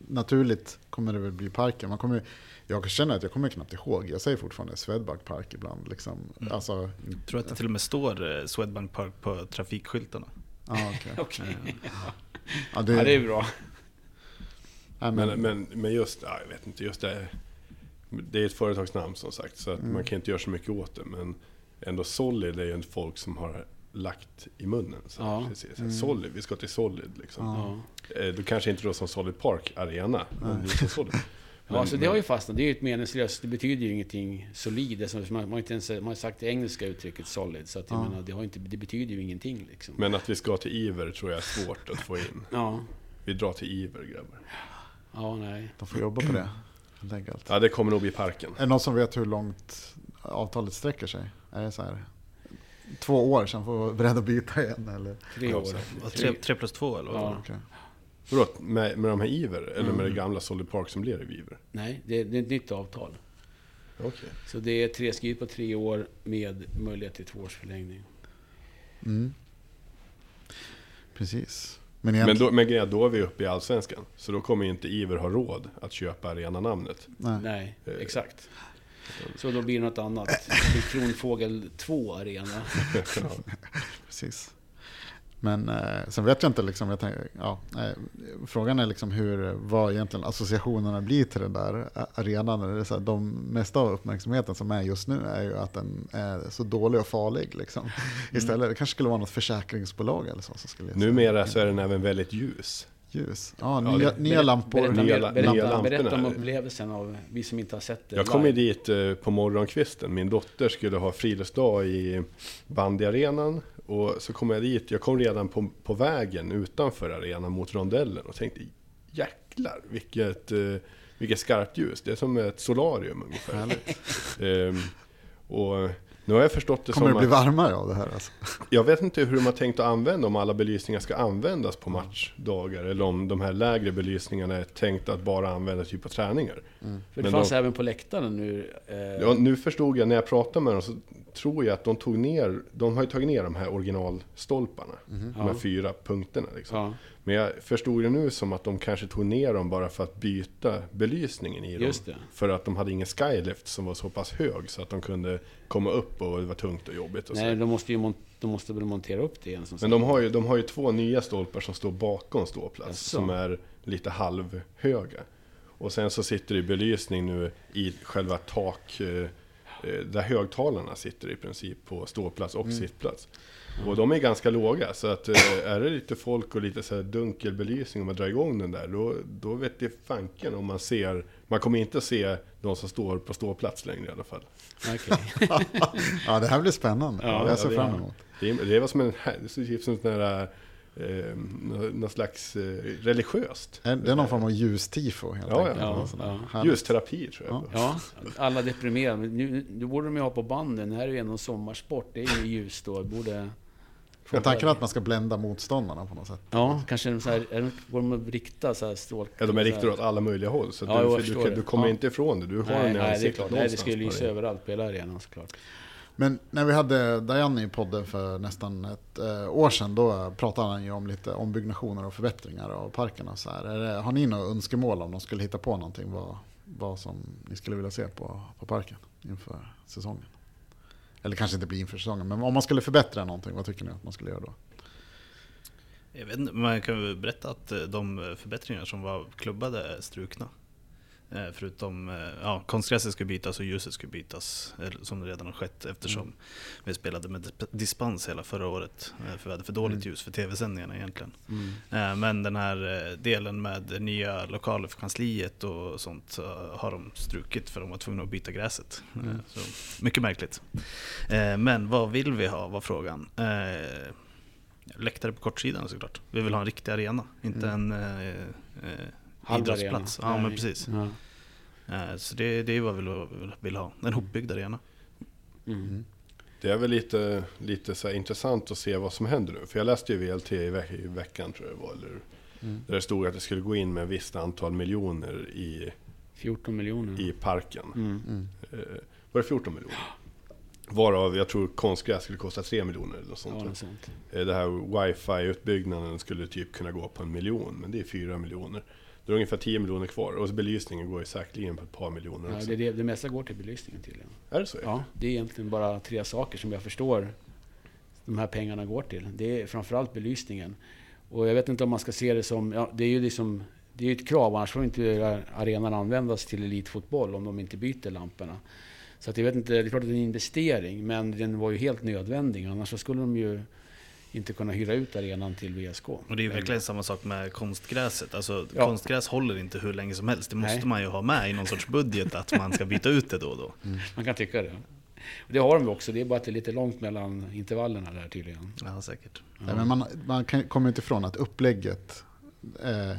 naturligt kommer det väl bli parken. Man kommer, jag känner att jag kommer knappt ihåg. Jag säger fortfarande Swedbank Park ibland. Liksom. Mm. Alltså, Jag tror att det till och med står eh, Swedbank Park på trafikskyltarna. ja, okej. Okej. ja, Ja, det är bra. Men, men, men just, ja, jag vet inte, just det. Det är ett företagsnamn som sagt, så att Mm. man kan inte göra så mycket åt det. Men ändå Solid är ju en folk som har lagt i munnen. Så Ja. precis. Mm. Solid, vi ska till Solid liksom. Ja. Eh, Då kanske inte då som Solid Park Arena, men Solid. Ja, så det har ju fastnat. Det är ju ett meningslöst. Det betyder ju ingenting solid. Alltså, man, man, har inte ens, man har sagt det engelska uttrycket solid. Så att jag Ja. menar, det, har inte, det betyder ju ingenting liksom. Men att vi ska till Iver tror jag är svårt att få in. Ja. Vi drar till Iver grabbar. Ja, nej. De får jobba på det. helt enkelt. Ja, det kommer nog bli parken. Är det någon som vet hur långt avtalet sträcker sig? Är det så här två år sen får vi vara beredda att byta igen? Eller? Tre år. tre, tre plus två eller vad? Ja. Okej. Vadå, med, med de här Iver? Eller med Mm. det gamla Solid Park som blev i Iver? Nej, det, det är ett nytt avtal. Okej. Så det är tre skrivet på tre år med möjlighet till två års förlängning. Mm. Precis. Men, Men, egentligen, då, men grejen är att då är vi uppe i Allsvenskan. Så då kommer ju inte Iver ha råd att köpa arenanamnet. nej. Nej, Eh. exakt. Så då blir det något annat. Det Kronfågel 2 Arena. Precis. Men eh, sen vet jag inte, liksom, jag tänker, ja, eh, frågan är liksom hur, vad egentligen associationerna blir till den där arenan. Det är så här, de mesta av uppmärksamheten som är just nu är ju att den är så dålig och farlig. Liksom. Istället, det kanske skulle vara något försäkringsbolag eller så som skulle Numera så är den även väldigt ljus. Ljus. Ja, Ja, nya, det- nya lampor. berätta, Nya- berätta, nya berätta, lamporna berätta om upplevelsen av vi som inte har sett det Jag kom ju live. dit eh, på morgonkvisten. Min dotter skulle ha friluftsdag i bandyarenan. Och så kom jag dit. Jag kom redan på, på vägen utanför arenan mot rondellen och tänkte jäklar vilket, eh, vilket skarpt ljus. Det är som ett solarium ungefär. Ehm, och Nu har jag förstått det Kommer det som bli att, varmare av det här? Alltså? jag vet inte hur de har tänkt att använda om alla belysningar ska användas på matchdagar eller om de här lägre belysningarna är tänkt att bara användas typ på träningar. För det Men fanns de- även på läktaren nu. Eh, Ja, nu förstod jag när jag pratade med dem så tror jag att de tog ner, de har ju tagit ner de här originalstolparna. De här Ja. fyra punkterna liksom. ja, Men jag förstod det nu som att de kanske tog ner dem bara för att byta belysningen i dem. För att de hade ingen skylift som var så pass hög så att de kunde komma upp och det var tungt och jobbigt. Och så. nej, de måste ju de måste väl montera upp det igen. Som Men de har, ju, de har ju två nya stolpar som står bakom ståplats. Jaså. Som är lite halvhöga. Och sen så sitter det belysning nu i själva tak... eh, eh, Där högtalarna sitter i princip på ståplats och sittplats. Och de är ganska låga, så att eh, är det lite folk och lite så här dunkel belysning om man drar igång den där, då, då vet det fanken om man ser... Man kommer inte se de som står på ståplats längre i alla fall. Okej. Ja, det här blir spännande. Ja, jag ser ja, det- fram emot. Det är, det är vad som en, det ut som en sån här, eh, nå- någon slags eh, religiöst. Det är någon form av ljustifo helt Ja, enkelt. Ja, ja. Ljusterapi tror jag. Ja. Ja, alla deprimerade. Nu, nu borde de ju ha på banden. Det här är ju ändå sommarsport. Det är ju ljus då. Borde... Jag tänker att man ska blända motståndarna på något sätt. Ja, kanske så här, är de, går de att rikta så här strål... Ja, de är riktade åt alla möjliga håll. Så Ja, du, du, det. du kommer Ja. inte ifrån det. Du har Nej, den i nej, det är ansiktet klart. Nej, det ska ju lysa överallt på hela arenan såklart. Men när vi hade Diane i podden för nästan ett eh, år sedan, då pratade han ju om lite ombyggnationer och förbättringar av parken. Och så här. Det, har ni några önskemål om de skulle hitta på någonting, vad, vad som ni skulle vilja se på, på parken inför säsongen? Eller kanske inte blir inför säsongen, men om man skulle förbättra någonting, vad tycker ni att man skulle göra då? Jag vet inte, man kan väl berätta att eh, de förbättringar som var klubbade är strukna. Eh, Förutom, eh, ja, konstgräset ska bytas och ljuset ska bytas, eller som redan har skett eftersom vi spelade med disp- dispens hela förra året. eh, För vi hade för dåligt Mm. ljus för tv-sändningarna egentligen. Mm. Eh, Men den här eh, delen med nya lokaler för kansliet och sånt eh, har de strukit för de var tvungna att byta gräset. Eh, Mm. Så, mycket märkligt. Eh, Men vad vill vi ha var frågan. Eh, Läktare på kortsidan såklart. Vi vill ha en riktig arena, inte Mm. en eh, eh, idrottsplats. Ja, men precis. Ja. Eh, Så det, det är vad vi vill, vill ha. En hopbyggd arena. Mm. Det är väl lite, lite så här intressant att se vad som händer nu. För jag läste ju VLT i, veck, i veckan tror jag det var. Eller, Mm. Där det stod att det skulle gå in med ett visst antal miljoner i, 14 miljoner. i parken. Mm. Mm. Eh, var det 14 miljoner? Varav jag tror konstgräs skulle kosta 3 miljoner eller något sånt. Ja, sånt. Eh, Det här wifi-utbyggnaden skulle typ kunna gå på en miljon, men det är 4 miljoner. Det är ungefär 10 miljoner kvar och belysningen går ju säkerligen på ett par miljoner Ja, också. det, det, det mesta går till belysningen tydligen. Är det så? Ja, det är egentligen bara tre saker som jag förstår de här pengarna går till. Det är framförallt belysningen. Och jag vet inte om man ska se det som... Ja, det är ju liksom, det är ju ett krav, annars får inte arenan användas till elitfotboll om de inte byter lamporna. Så att jag vet inte, det är klart att det är en investering, men den var ju helt nödvändig. Annars skulle de ju inte kunna hyra ut arenan till VSK. Och det är ju verkligen samma sak med konstgräset. Alltså, Ja. Konstgräs håller inte hur länge som helst. Det måste Nej. man ju ha med i någon sorts budget att man ska byta ut det då och då. Man kan tycka det. Och det har de ju också, det är bara att det är lite långt mellan intervallerna där tydligen. Ja, säkert. Nej, men man, man kan, kommer inte ifrån att upplägget, eh,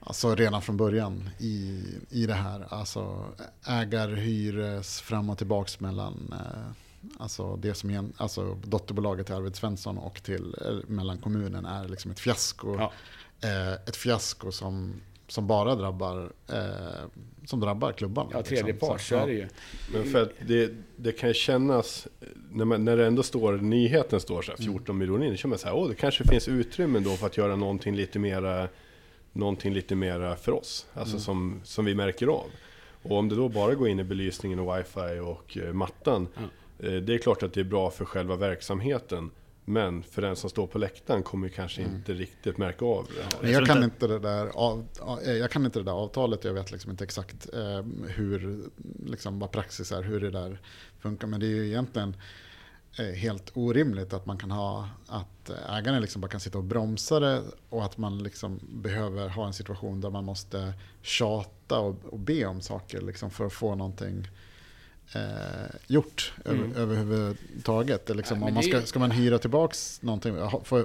alltså redan från början i, i det här, alltså ägar, hyres, fram och tillbaks mellan eh, alltså det som igen, alltså dotterbolaget till Arvid Svensson och till, eh, mellan kommunen är liksom ett fiasko. Ja. Eh, ett fiasko som, som bara drabbar, eh, som drabbar klubban. Ja, tredje liksom. part, så är det ju. Men för att det, det kan ju kännas, när, man, när det ändå står, nyheten står så här 14 miljoner in, då känner man så här, åh det kanske finns utrymme då för att göra någonting lite mera, någonting lite mera för oss, alltså som, som vi märker av. Och om det då bara går in i belysningen och wifi och eh, mattan, eh, det är klart att det är bra för själva verksamheten, men för den som står på läktaren kommer kanske inte riktigt märka av det. Men Jag kan, inte- det där av, eh, jag kan inte det där avtalet, jag vet liksom inte exakt eh, hur, liksom vad praxis är, hur det där funkar. Men det är ju egentligen eh, helt orimligt att man kan ha, att ägaren liksom bara kan sitta och bromsa det och att man liksom behöver ha en situation där man måste tjata och, och be om saker liksom för att få någonting eh, gjort Mm. över, överhuvudtaget. Liksom, om man det ska, ska man hyra tillbaks någonting,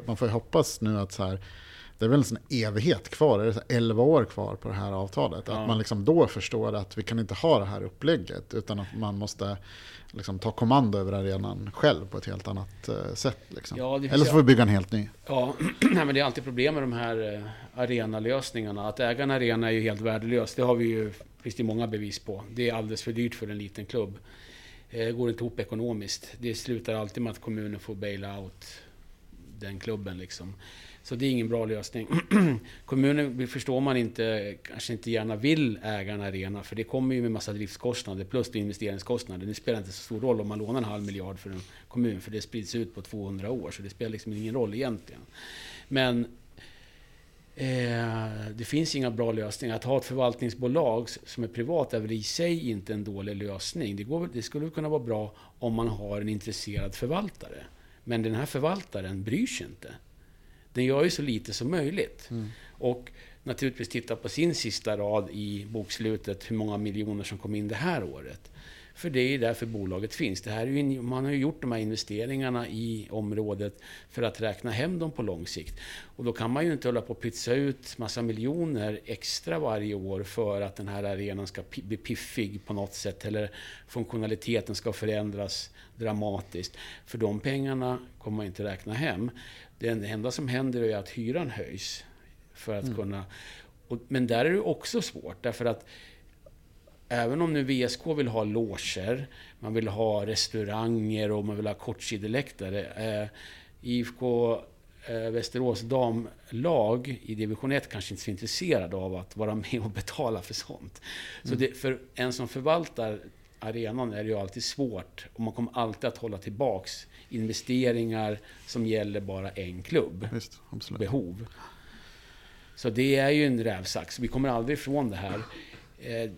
man får ju hoppas nu att så här, det är väl en sån evighet kvar, det är så 11 år kvar på det här avtalet. Ja. Att man liksom då förstår att vi kan inte ha det här upplägget utan att man måste liksom ta kommando över arenan själv på ett helt annat eh, sätt. Liksom. Ja, Eller så får vi bygga en helt ny. Ja, nej, men det är alltid problem med de här eh, arenalösningarna. Att äga en arena är ju helt värdelöst. Det har vi ju, finns det många bevis på. Det är alldeles för dyrt för en liten klubb. Det går inte ihop ekonomiskt. Det slutar alltid med att kommunen får baila out den klubben liksom. Så det är ingen bra lösning. Kommunen förstår man inte, kanske inte gärna vill äga en arena, för det kommer ju med massa driftskostnader plus investeringskostnader. Det spelar inte så stor roll om man lånar en halv miljard för en kommun, för det sprids ut på 200 år, så det spelar liksom ingen roll egentligen. Men det finns inga bra lösningar. Att ha ett förvaltningsbolag som är privat är väl i sig inte en dålig lösning. Det, går, det skulle kunna vara bra om man har en intresserad förvaltare. Men den här förvaltaren bryr sig inte. Den gör ju så lite som möjligt. Och naturligtvis titta på sin sista rad i bokslutet, hur många miljoner som kom in det här året. För det är därför bolaget finns. Det här är ju, man har ju gjort de här investeringarna i området för att räkna hem dem på lång sikt. Och då kan man ju inte hålla på och pytsa ut massa miljoner extra varje år för att den här arenan ska bli piffig på något sätt eller funktionaliteten ska förändras dramatiskt. För de pengarna kommer man inte räkna hem. Det enda som händer är att hyran höjs för att kunna... Och, men där är det också svårt därför att Även om nu VSK vill ha loger, man vill ha restauranger och man vill ha kortsideläktare. Eh, IFK eh, Västerås damlag i division 1 kanske inte är så intresserade av att vara med och betala för sånt. Så det, för en som förvaltar arenan är det ju alltid svårt och man kommer alltid att hålla tillbaks investeringar som gäller bara en klubb absolut. behov. Så det är ju en rävsax. Vi kommer aldrig ifrån det här. Eh,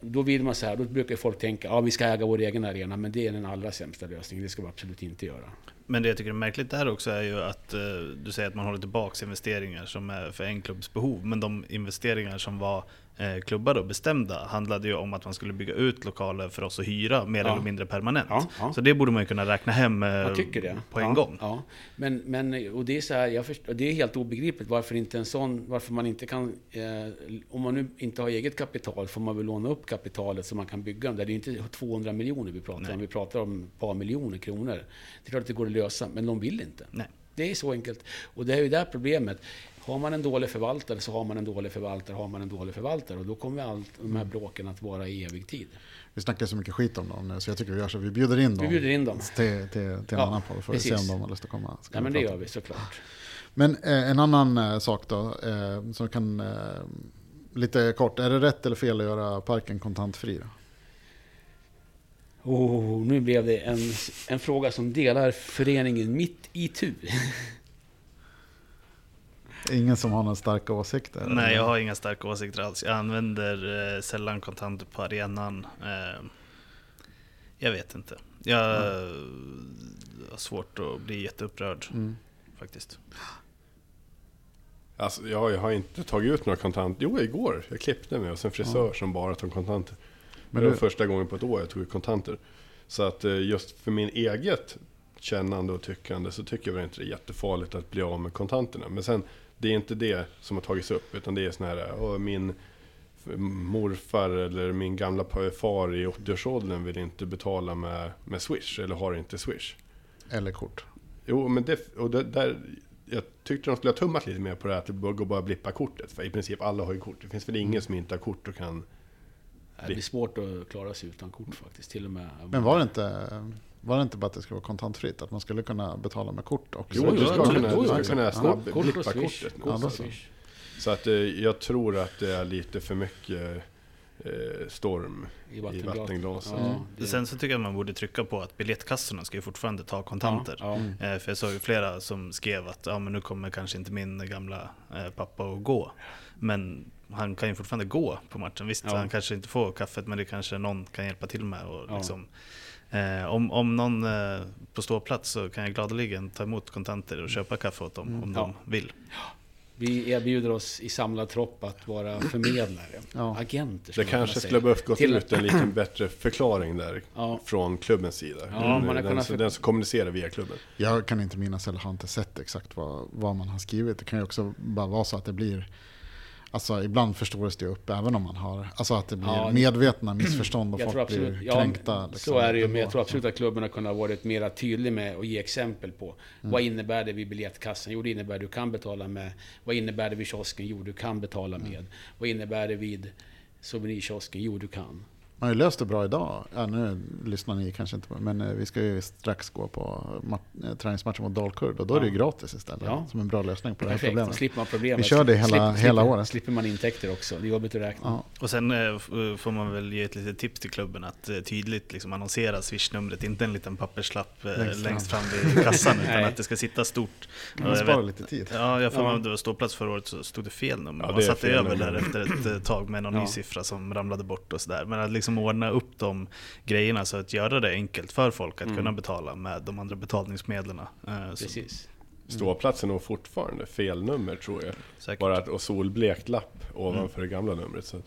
då vill man så här, då brukar folk tänka ja vi ska äga vår egen arena, men det är den allra sämsta lösningen. Det ska vi absolut inte göra. Men det jag tycker är märkligt där också är ju att eh, du säger att man håller tillbaks investeringar som är för en klubbs behov. Men de investeringar som var eh, klubbade och bestämda handlade ju om att man skulle bygga ut lokaler för oss att hyra mer Ja. eller mindre permanent. Ja, ja. Så det borde man ju kunna räkna hem eh, på en gång. Men, men, och det är så här, jag förstår, det är helt obegripligt varför inte en sån, varför man inte kan, eh, om man nu inte har eget kapital får man väl låna upp kapitalet så man kan bygga dem. där. Det är inte 200 miljoner vi pratar Nej. om, vi pratar om ett par miljoner kronor. Det är klart att det går att lösa, men de vill inte. Nej. Det är så enkelt. Och det är ju där problemet. Har man en dålig förvaltare så har man en dålig förvaltare, har man en dålig förvaltare. Och då kommer allt de här bråken att vara i evig tid. Vi snackar så mycket skit om dem nu så jag tycker vi gör så. Vi bjuder in dem Vi bjuder in dem. till, till, till en Ja, annan podd för att se om precis. de har lust att komma. Ja, men det gör vi såklart. Men eh, en annan eh, sak då, eh, som kan, eh, lite kort, är det rätt eller fel att göra parken kontantfri? Då? Oh, nu blev det en, en fråga som delar föreningen mitt i tur. Ingen som har några starka åsikter? Nej, jag har inga starka åsikter alls. Jag använder eh, sällan kontanter på arenan. Eh, jag vet inte. Jag eh, har svårt att bli jätteupprörd Mm. faktiskt. Alltså, jag, jag har inte tagit ut några kontanter. Jo, igår. Jag klippte mig hos en frisör som bara tog kontanter. Men det var du- första gången på ett år jag tog ut kontanter. Så att eh, just för min eget kännande och tyckande så tycker jag väl inte det är jättefarligt att bli av med kontanterna. Men sen, det är inte det som har tagits upp. Utan det är sån här, min morfar eller min gamla far i 80-årsåldern vill inte betala med, med Swish. Eller har inte Swish. Eller kort? Jo, men det, och det, där, jag tyckte de skulle ha tummat lite mer på det här att det går bara att blippa kortet. För i princip alla har ju kort. Det finns väl ingen som inte har kort och kan... Det blir svårt att klara sig utan kort faktiskt. Till och med. Men var det inte, var det inte bara att det skulle vara kontantfritt? Att man skulle kunna betala med kort också? Jo, du ska kunna, du ska kunna Kort och blippa Swish. kortet. Kort och så. Swish. Så att eh, jag tror att det är lite för mycket eh, storm I i vattenglas. vattenglaset. Ja, det- Sen så tycker jag att man borde trycka på att biljettkassorna ska ju fortfarande ta kontanter. Ja, ja. Eh, För jag såg ju flera som skrev att ja, men nu kommer kanske inte min gamla pappa att gå. Men han kan ju fortfarande gå på matchen. Visst, Ja. han kanske inte får kaffet men det kanske någon kan hjälpa till med. Och Ja. Eh, om, om någon eh, på ståplats så kan jag gladeligen ta emot kontanter och köpa kaffe åt dem om Mm. Ja. de vill. Vi erbjuder oss i samlad tropp att vara förmedlare. Ja. Agenter Det man kanske skulle behövt gått Till- ut en lite bättre förklaring där Ja. från klubbens sida. Ja, man har den, kunnat så- för- den som kommunicerar via klubben. Jag kan inte minnas eller har inte sett exakt vad, vad man har skrivit. Det kan ju också bara vara så att det blir Alltså ibland förstoras det upp även om man har, alltså att det blir Ja, medvetna missförstånd och folk absolut, blir ja, kränkta. liksom, så är det ju, men jag tror absolut att klubben har kunnat varit mer tydlig med att ge exempel på Mm. vad innebär det vid biljettkassan? Jo, det innebär att du kan betala med. Vad innebär det vid kiosken? Jo, du kan betala Mm. med. Vad innebär det vid souvenirkiosken? Jo, du kan. Man har ju löst det bra idag. Ja, nu lyssnar ni kanske inte på men eh, vi ska ju strax gå på eh, träningsmatchen mot Dalkurd och då är det ju gratis istället. Ja. Som en bra lösning på det här problemet. slipper man problemet. Vi kör det hela- slipper, hela året. slipper man intäkter också. Det är jobbigt att räkna. Ja. Och sen eh, får man väl ge ett litet tips till klubben att tydligt liksom annonsera swishnumret, inte en liten papperslapp Längst längst, fram. vid kassan utan Nej. att det ska sitta stort. Man sparar lite tid. Ja, jag får Ja. det var ståplats förra året så stod det fel nummer. Ja, man satte över där efter ett tag med någon Ja. ny siffra som ramlade bort och sådär. Men att liksom ordna upp de grejerna så att göra det enkelt för folk att Mm. kunna betala med de andra betalningsmedlen. Eh, Precis. Ståplatsen är nog fortfarande fel nummer tror jag. Säkert. Bara att, och solblekt lapp ovanför det gamla numret. Så. att-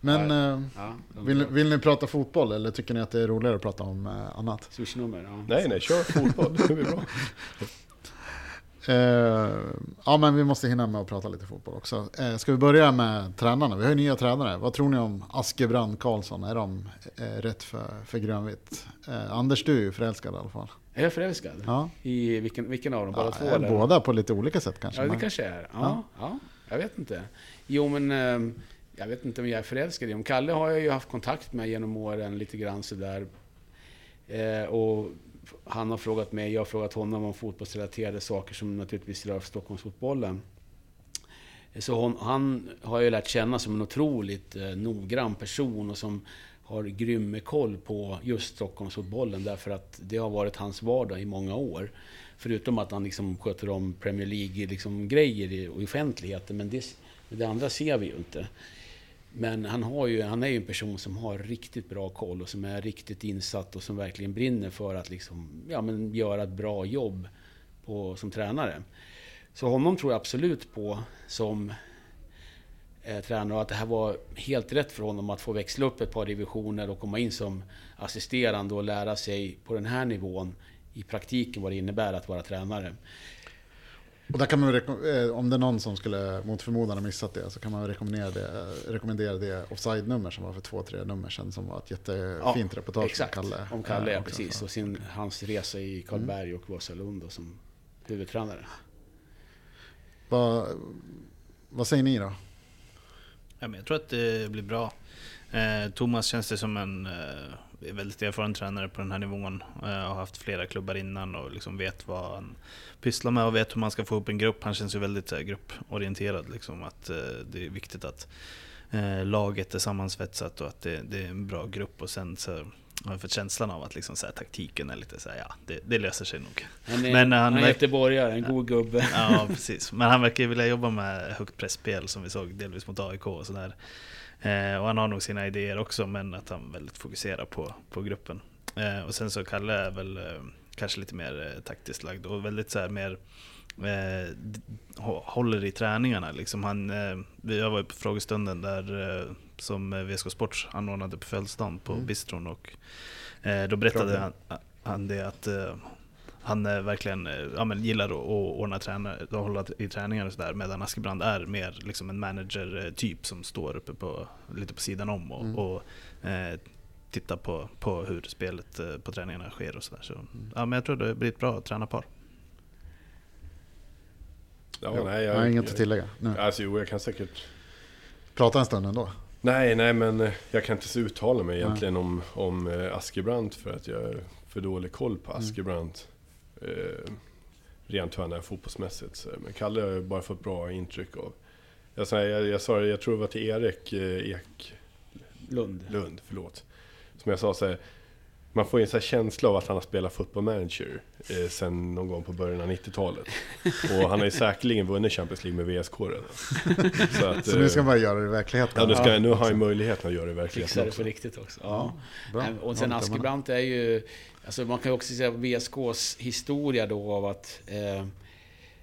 Men eh, Ja, vill, vill ni prata fotboll eller tycker ni att det är roligare att prata om eh, annat? Swishnummer, ja. Nej, nej, kör fotboll. Det blir bra. Eh, ja, men vi måste hinna med att prata lite fotboll också. Eh, ska vi börja med tränarna? Vi har ju nya tränare. Vad tror ni om Askebrand Karlsson? Är de eh, rätt för, för grönvitt? Eh, Anders, du är ju förälskad i alla fall. Är jag förälskad? Ja. I vilken, vilken av dem? Båda Ja, två? eller? båda på lite olika sätt kanske. Ja, det men- kanske är. Ja, ja. jag vet inte. Jo, men eh, jag vet inte om jag är förälskad i dem. Kalle har jag ju haft kontakt med genom åren lite grann sådär. Eh, och han har frågat mig, jag har frågat honom om fotbollsrelaterade saker som naturligtvis rör Stockholmsfotbollen. Så hon, han har jag lärt känna som en otroligt eh, noggrann person och som har grym koll på just Stockholmsfotbollen därför att det har varit hans vardag i många år. Förutom att han liksom sköter om Premier League-grejer liksom, i i offentligheten, men det, det andra ser vi ju inte. Men han, har ju, han är ju en person som har riktigt bra koll och som är riktigt insatt och som verkligen brinner för att liksom, ja, men göra ett bra jobb på, som tränare. Så honom tror jag absolut på som eh, tränare och att det här var helt rätt för honom att få växla upp ett par divisioner och komma in som assisterande och lära sig på den här nivån i praktiken vad det innebär att vara tränare. Och där kan man eh, om det är någon som skulle mot förmodan ha missat det så kan man rekommendera det, rekommendera det offside-nummer som var för två, tre nummer sedan som var ett jättefint reportage Exakt, om Kalle. om Kalle, eh, ja, också, precis. så. Och sin, hans resa i Karlberg och Vasalund som huvudtränare. Vad, vad säger ni då? Ja, men jag tror att det blir bra. Eh, Thomas känns det som en eh, väldigt erfaren tränare på den här nivån. Eh, har haft flera klubbar innan och liksom vet vad han pysslar med och vet hur man ska få upp en grupp. Han känns ju väldigt här, grupporienterad. Liksom, att eh, det är viktigt att eh, laget är sammansvetsat och att det, det är en bra grupp. Och sen så har jag fått känslan av att liksom, så här, taktiken är lite så här, ja, det, det löser sig nog. Han är, Men han han är göteborgare, en god gubbe. Ja, precis. Men han verkar vilja jobba med högt pressspel som vi såg delvis mot AIK och sådär. Eh, och han har nog sina idéer också, men att han väldigt fokuserar på, på gruppen. Eh, och sen så Kalle är väl eh, kanske lite mer taktiskt lagd och väldigt så här mer eh, håller i träningarna. Liksom han, eh, jag var på frågestunden där eh, som VSK Sports anordnade på födelsedagen på Mm. bistron och eh, då berättade han, han det att han eh, verkligen eh, ja, men gillar att, att ordna tränare, att hålla i träningar och sådär medan Askebrand är mer liksom en manager-typ som står uppe på, lite på sidan om och, Mm. och eh, tittar på, på hur spelet eh, på träningarna sker och sådär. Så, ja, men jag tror det blir ett bra tränarpar. Ja, Ja, nej, jag har inget att tillägga. Nu. Alltså, jo, jag kan säkert... Prata en stund ändå. Nej, nej, men jag kan inte så uttala mig egentligen om, om Askebrand för att jag har för dålig koll på Mm. Eh, rent hur han är fotbollsmässigt. Så. Men Kalle har jag bara fått bra intryck av. Jag, sa, jag, jag, sa, det, jag tror det var till Erik eh, Lund. Eklund, förlåt. Som jag sa så här, man får ju en sån här känsla av att han har spelat football manager eh, sen någon gång på början av 90-talet. Och han har ju säkerligen vunnit Champions League med VSK redan. Så, att, Så nu ska eh, man göra det i verkligheten. Ja, nu, ska, nu har han ju möjligheten att göra det i Fixar verkligheten det också. på riktigt också. Ja. Bra. Nej, Och sen Ja, Askebrant är ju... Alltså man kan ju också säga VSKs historia då av att... Eh,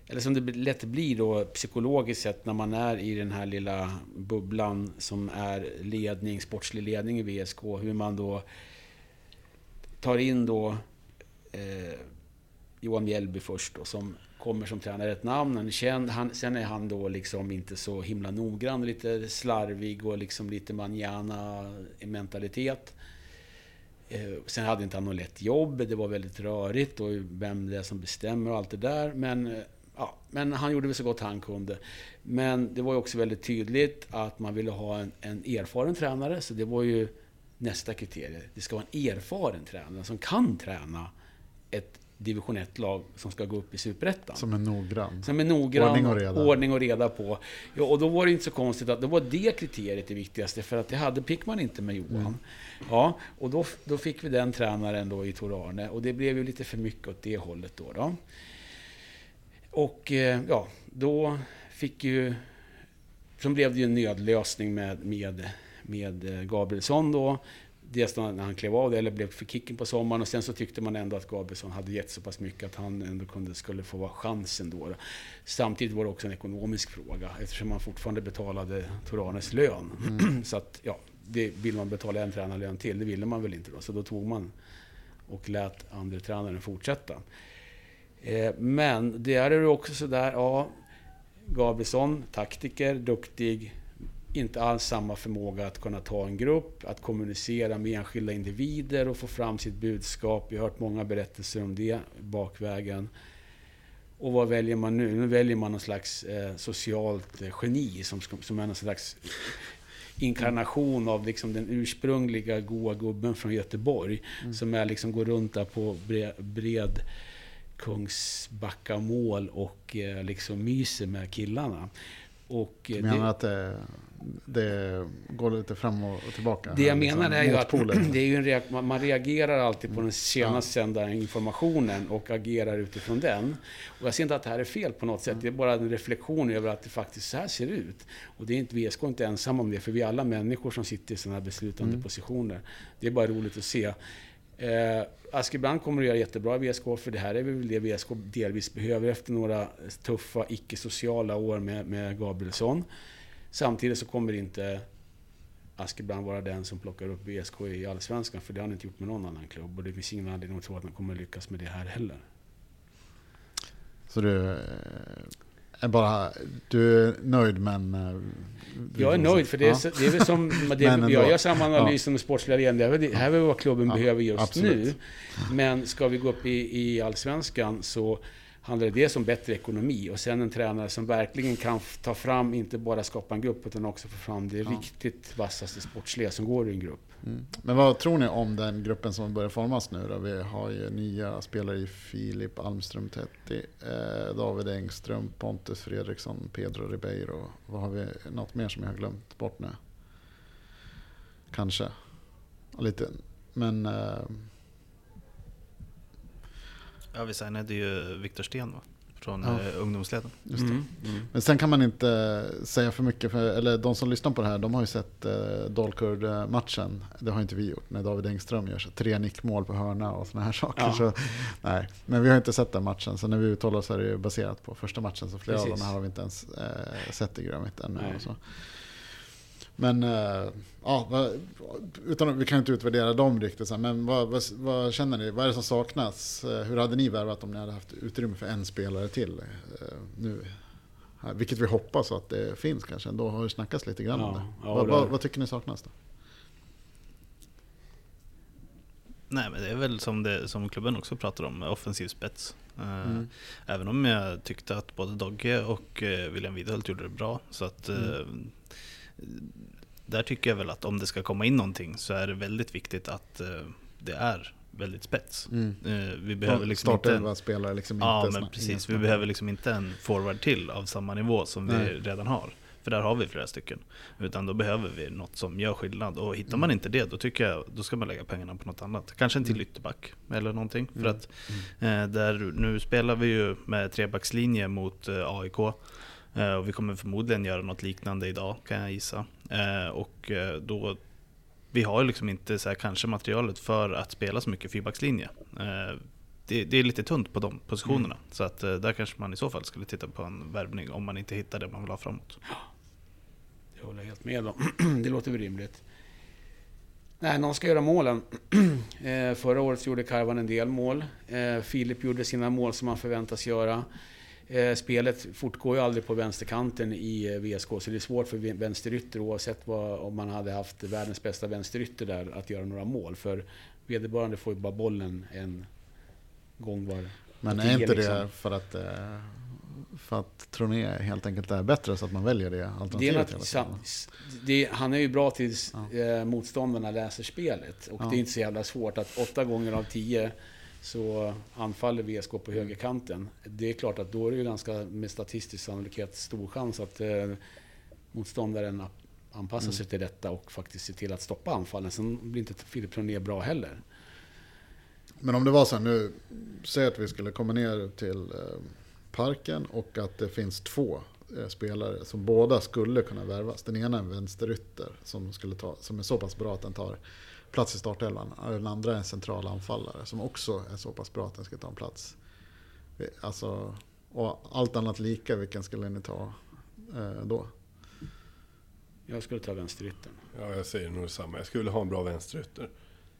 eller som det lätt blir då psykologiskt sett när man är i den här lilla bubblan som är ledning, sportslig ledning i VSK, hur man då tar in då eh, Johan Mjällby först då, som kommer som tränare, ett namn, han är känd. Han, sen är han då liksom inte så himla noggrann, lite slarvig och liksom lite manjana mentalitet. Eh, sen hade inte han något lätt jobb, det var väldigt rörigt och vem det är som bestämmer och allt det där. Men, eh, ja, men han gjorde väl så gott han kunde. Men det var ju också väldigt tydligt att man ville ha en, en erfaren tränare, så det var ju nästa kriterie. Det ska vara en erfaren tränare som kan träna ett division 1-lag som ska gå upp i Superettan. Som är noggrann. Som är noggrann. Ordning och reda. Ordning och reda på. Ja, och då var det inte så konstigt att det var det kriteriet det viktigaste, för att det hade Pickman inte med Johan. Mm. Ja, och då, då fick vi den tränaren då i Tor Arne, och det blev ju lite för mycket åt det hållet då. då. Och eh, ja, då fick ju... Sen blev det ju en nödlösning med, med, med eh, Gabrielsson då. Dels när han klev av det, eller blev för kicken på sommaren. Och sen så tyckte man ändå att Gabrielsson hade gett så pass mycket att han ändå kunde, skulle få vara chansen då. Samtidigt var det också en ekonomisk fråga eftersom man fortfarande betalade Toranes lön. Mm. så att, ja, det vill man betala en tränarlön till, det ville man väl inte då. Så då tog man och lät andra tränaren fortsätta. Eh, men det är det också sådär, ja, Gabrielsson, taktiker, duktig, inte alls samma förmåga att kunna ta en grupp, att kommunicera med enskilda individer och få fram sitt budskap. Vi har hört många berättelser om det bakvägen. Och vad väljer man nu? Nu väljer man någon slags eh, socialt eh, geni som, som är någon slags inkarnation av liksom den ursprungliga goa gubben från Göteborg. Mm. Som är liksom, går runt där på bred, bred Kungsbacka mål och eh, liksom myser med killarna. Och du menar det, att det, det, går lite fram och tillbaka? Det jag liksom, menar är ju att det är ju en reak man reagerar alltid på den senast sända informationen och agerar utifrån den. Och jag ser inte att det här är fel på något sätt. Det är bara en reflektion över att det faktiskt så här ser ut. Och det är inte, VSK är inte ensam om det, för vi är alla människor som sitter i sådana här beslutande mm. positioner. Det är bara roligt att se. Eh, Askebrand kommer att göra jättebra i VSK, för det här är väl det VSK delvis behöver efter några tuffa, icke-sociala år med, med Gabrielsson. Samtidigt så kommer inte Askebrand vara den som plockar upp VSK i Allsvenskan, för det har han inte gjort med någon annan klubb. Och det finns ingen anledning att tro att han kommer lyckas med det här heller. Så du bara, du är nöjd men... Eh, jag är nöjd, för det är, ja. det är väl som... Det, jag gör samma analys som ja. sportsliga ledningen. Det här är vad klubben ja, behöver just absolut. nu. Men ska vi gå upp i, i Allsvenskan så handlar det dels om bättre ekonomi och sen en tränare som verkligen kan ta fram, inte bara skapa en grupp, utan också få fram det ja. riktigt vassaste sportsliga som går i en grupp. Mm. Men vad tror ni om den gruppen som börjar formas nu då? Vi har ju nya spelare i Filip Almström Tetti, eh, David Engström, Pontus Fredriksson, Pedro Ribeiro. Vad har vi, något mer som jag har glömt bort nu? Kanske. Lite. Men... Eh, Ja, vi signade ju Viktor Sten va? Från ja. eh, ungdomsleden. Just mm. Mm. Men sen kan man inte säga för mycket, för, eller de som lyssnar på det här, de har ju sett eh, Dalkurd-matchen. Det har inte vi gjort, när David Engström gör så, tre nickmål på hörna och sådana här saker. Ja. Så, nej. Men vi har inte sett den matchen, så när vi uttalar oss är det baserat på första matchen. Så flera Precis. av de här har vi inte ens eh, sett i Grönvitt ännu. Och så. Men uh, ja, utan, vi kan inte utvärdera dem riktigt. Men vad, vad, vad, känner ni? Vad är det som saknas? Eh, hur hade ni värvat om ni hade haft utrymme för en spelare till uh, nu? Vilket vi hoppas att det finns kanske. Då har det snackats lite grann ja, om det. Ja, vad, vad, vad, tycker ni saknas då? Nej men det är väl som, det, som klubben också pratar om, offensiv spets. Mm. Även om jag tyckte att både Dogge och William Widhult gjorde det bra. Så att mm där tycker jag väl att om det ska komma in någonting så är det väldigt viktigt att uh, det är väldigt spets. Mm. Uh, vi behöver liksom inte... spelare liksom ja, inte men precis. Vi behöver liksom inte en forward till av samma nivå som Nej. vi redan har. För där har vi flera stycken. Utan då behöver vi något som gör skillnad. Och hittar man mm. inte det, då tycker jag då ska man lägga pengarna på något annat. Kanske en till mm. ytterback eller någonting. För mm. att eh, där, nu spelar vi ju med trebackslinje mot eh, AIK. Eh, och vi kommer förmodligen göra något liknande idag kan jag gissa. Eh, och eh, då, vi har liksom inte så här, kanske materialet för att spela så mycket fyrbackslinje. det, det är lite tunt på de positionerna. Så att där kanske man i så fall skulle titta på en värvning om man inte hittar det man vill ha framåt. Det håller jag helt med om. det låter väl rimligt. Nej, någon ska göra målen. Förra året gjorde Karvan en del mål. Filip gjorde sina mål som man förväntas göra. Eh, spelet fortgår ju aldrig på vänsterkanten i eh, VSK, så det är svårt för vänsterytter oavsett vad, om man hade haft världens bästa vänsterytter där att göra några mål. För vederbörande får ju bara bollen en gång var Men är inte liksom. det för att, eh, för att Troné helt enkelt är bättre så att man väljer det alternativet? Det är det, han är ju bra tills ja. Motståndarna läser spelet. Och ja. det är inte så jävla svårt att åtta gånger av tio så anfaller VSK på högerkanten. Det är klart att då är det ju ganska med statistisk sannolikhet stor chans att eh, motståndaren anpassar mm. sig till detta och faktiskt ser till att stoppa anfallen. Sen blir inte Filip Troné bra heller. Men om det var så här nu, säg att vi skulle komma ner till eh, parken och att det finns två eh, spelare som båda skulle kunna värvas. Den ena är en vänsterytter som, skulle ta, som är så pass bra att den tar plats i startelvan. Den andra är en central anfallare som också är så pass bra att den ska ta en plats. Alltså, och allt annat lika, vilken skulle ni ta eh, då? Jag skulle ta vänsteryttern. Ja, jag säger nog detsamma. Jag skulle ha en bra vänsterytter.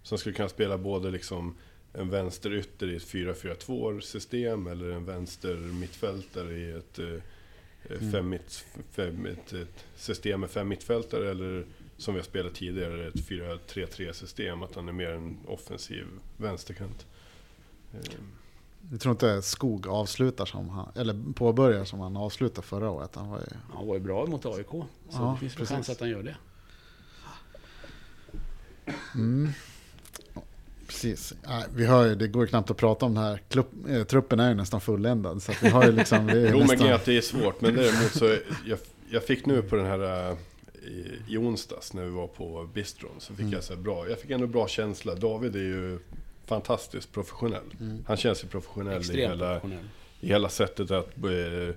Som skulle kunna spela både liksom en vänsterytter i ett 4-4-2 system eller en vänster mittfältare i ett, eh, mm. fem mitt, fem, ett, ett system med fem mittfältare eller som vi har spelat tidigare, ett 4-3-3 system, att han är mer en offensiv vänsterkant. Jag tror inte Skog avslutar som han, eller påbörjar som han avslutade förra året. Han var ju, han var ju bra mot AIK, så ja, det finns precis. chans att han gör det. Mm. Precis. vi hör ju, det går ju knappt att prata om det här. Klubb, eh, truppen är ju nästan fulländad. Så vi har ju liksom, jo, nästan... men det är svårt. Men däremot så, jag, jag fick nu på den här uh, i, i onsdags när vi var på bistron. Så fick mm. jag så bra, jag fick ändå bra känsla. David är ju fantastiskt professionell. Mm. Han känns ju professionell i hela, professionell. i hela sättet att uh,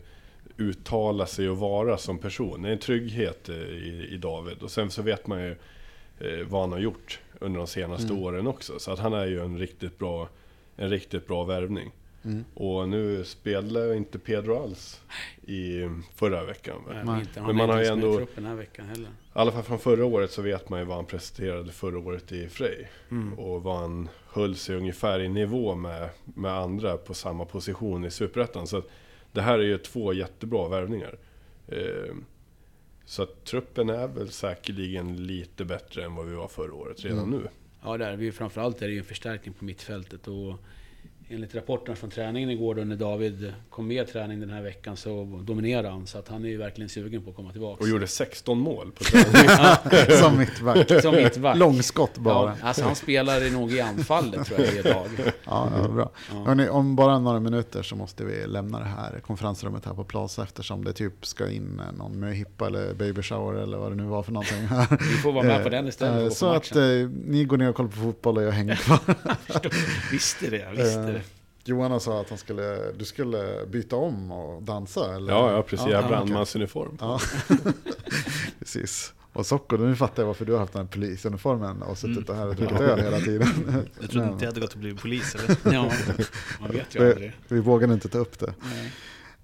uttala sig och vara som person. Det är en trygghet uh, i, i David. Och sen så vet man ju uh, vad han har gjort under de senaste mm. åren också. Så att han är ju en riktigt bra, en riktigt bra värvning. Mm. Och nu spelar inte Pedro alls i förra veckan. Nej, inte, Men man har ju ändå... Den här veckan heller. I alla fall från förra året så vet man ju vad han presenterade förra året i Frej. Mm. Och vad han höll sig ungefär i nivå med, med andra på samma position i Superettan. Så det här är ju två jättebra värvningar. Eh, så att truppen är väl säkerligen lite bättre än vad vi var förra året redan mm. nu. Ja, där, vi, framförallt är det ju en förstärkning på mittfältet. Och enligt rapporterna från träningen igår då när David kom med träning den här veckan så dominerade han. Så att han är ju verkligen sugen på att komma tillbaka. Och gjorde 16 mål på träning. Som mittback. Som mittback. Långskott bara. Ja, alltså han spelar nog i anfallet tror jag idag. Ja, ja bra. Ja. Hörrni, om bara några minuter så måste vi lämna det här konferensrummet här på Plaza eftersom det typ ska in någon med hippa eller baby shower eller vad det nu var för någonting. Vi får vara med på den istället. Eh, så att eh, ni går ner och kollar på fotboll och jag hänger kvar. visste det, visste det. Johan sa att han skulle, du skulle byta om och dansa? Eller? Ja, ja, precis. Ja, jag har brandmansuniform. Ja. precis. Och Socko, nu fattar jag varför du har haft den här polisuniformen och suttit mm. här och druckit öl hela tiden. Jag trodde inte jag hade gått och blivit polis eller? Ja, man vet ju aldrig. Vi, vi vågade inte ta upp det. Nej.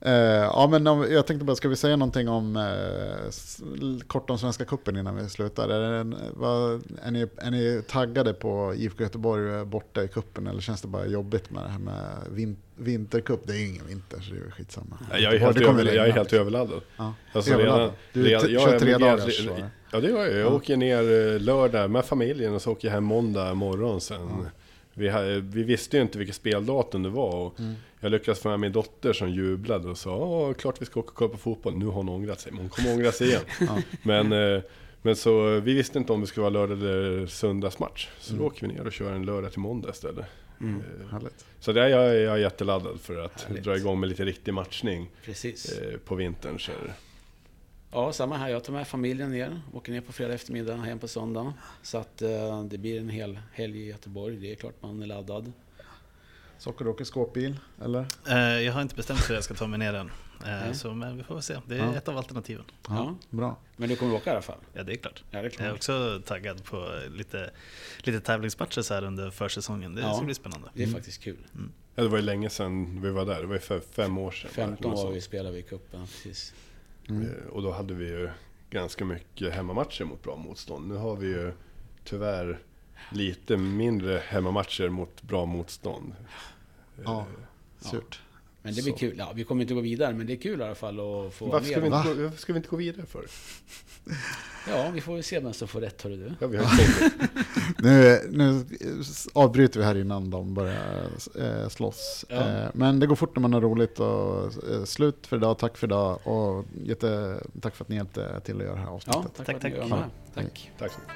Uh, ja, men om, jag tänkte bara, ska vi säga någonting om uh, kort om Svenska Cupen innan vi slutar? Är, det, vad, är, ni, är ni taggade på IFK Göteborg borta i kuppen eller känns det bara jobbigt med det här med vin, vintercup? Det är ju ingen vinter så det är skitsamma. Ja, jag är helt, över, jag är helt överladdad. Ja. Alltså, överladdad. du redan, jag kör tre dagars? Ja det gör jag. Jag ja. åker ner eh, lördag med familjen och så åker jag hem måndag morgon sen. Ja. Vi, vi, visste ju inte vilket speldatum det var. Och mm. Jag lyckades få med min dotter som jublade och sa klart vi ska åka och kolla på fotboll. Nu har hon ångrat sig, men hon kommer ångra sig igen. ja. men, eh, men så vi visste inte om det skulle vara lördag eller söndagsmatch. Så mm. då åker vi ner och kör en lördag till måndag istället. Mm. Eh, så det är jag, jag är jätteladdad för att Härligt. dra igång med lite riktig matchning Precis. Eh, på vintern. Så Ja, samma här. Jag tar med familjen ner. Åker ner på fredag eftermiddag, hem på söndag. Så att eh, det blir en hel helg i Göteborg. Det är klart man är laddad. Socker du åker skåpbil, eller? Eh, jag har inte bestämt hur jag ska ta mig ner än. Eh, så, men vi får se. Det är ja. ett av alternativen. Ja, bra. Men du kommer åka i alla fall? Ja, det är klart. Ja, det är klart. Jag är också taggad på lite, lite tävlingsmatcher så här under försäsongen. Det ja, ska bli spännande. Det är mm. faktiskt kul. Mm. Ja, det var ju länge sedan vi var där. Det var ju för fem år sedan. 15 Något år vi spelade vi i cupen, precis. Mm. Eh, Och då hade vi ju ganska mycket hemmamatcher mot bra motstånd. Nu har vi ju tyvärr lite mindre hemmamatcher mot bra motstånd. Ja. Eh, Surt. Men det blir Så. kul. Ja, vi kommer inte gå vidare, men det är kul i alla fall att få Varför ska, vi inte gå, varför ska vi inte gå vidare för? Ja, vi får väl se vem som får rätt, hörru du. Ja, vi har Nu, nu avbryter vi här innan de börjar eh, slåss. Ja. Eh, men det går fort när man har roligt. Och, eh, slut för idag, tack för idag och jätte, tack för att ni hjälpte till att göra det här Ja, avsnittet. tack, Tack, tack. Ja. Tack. Tack så mycket.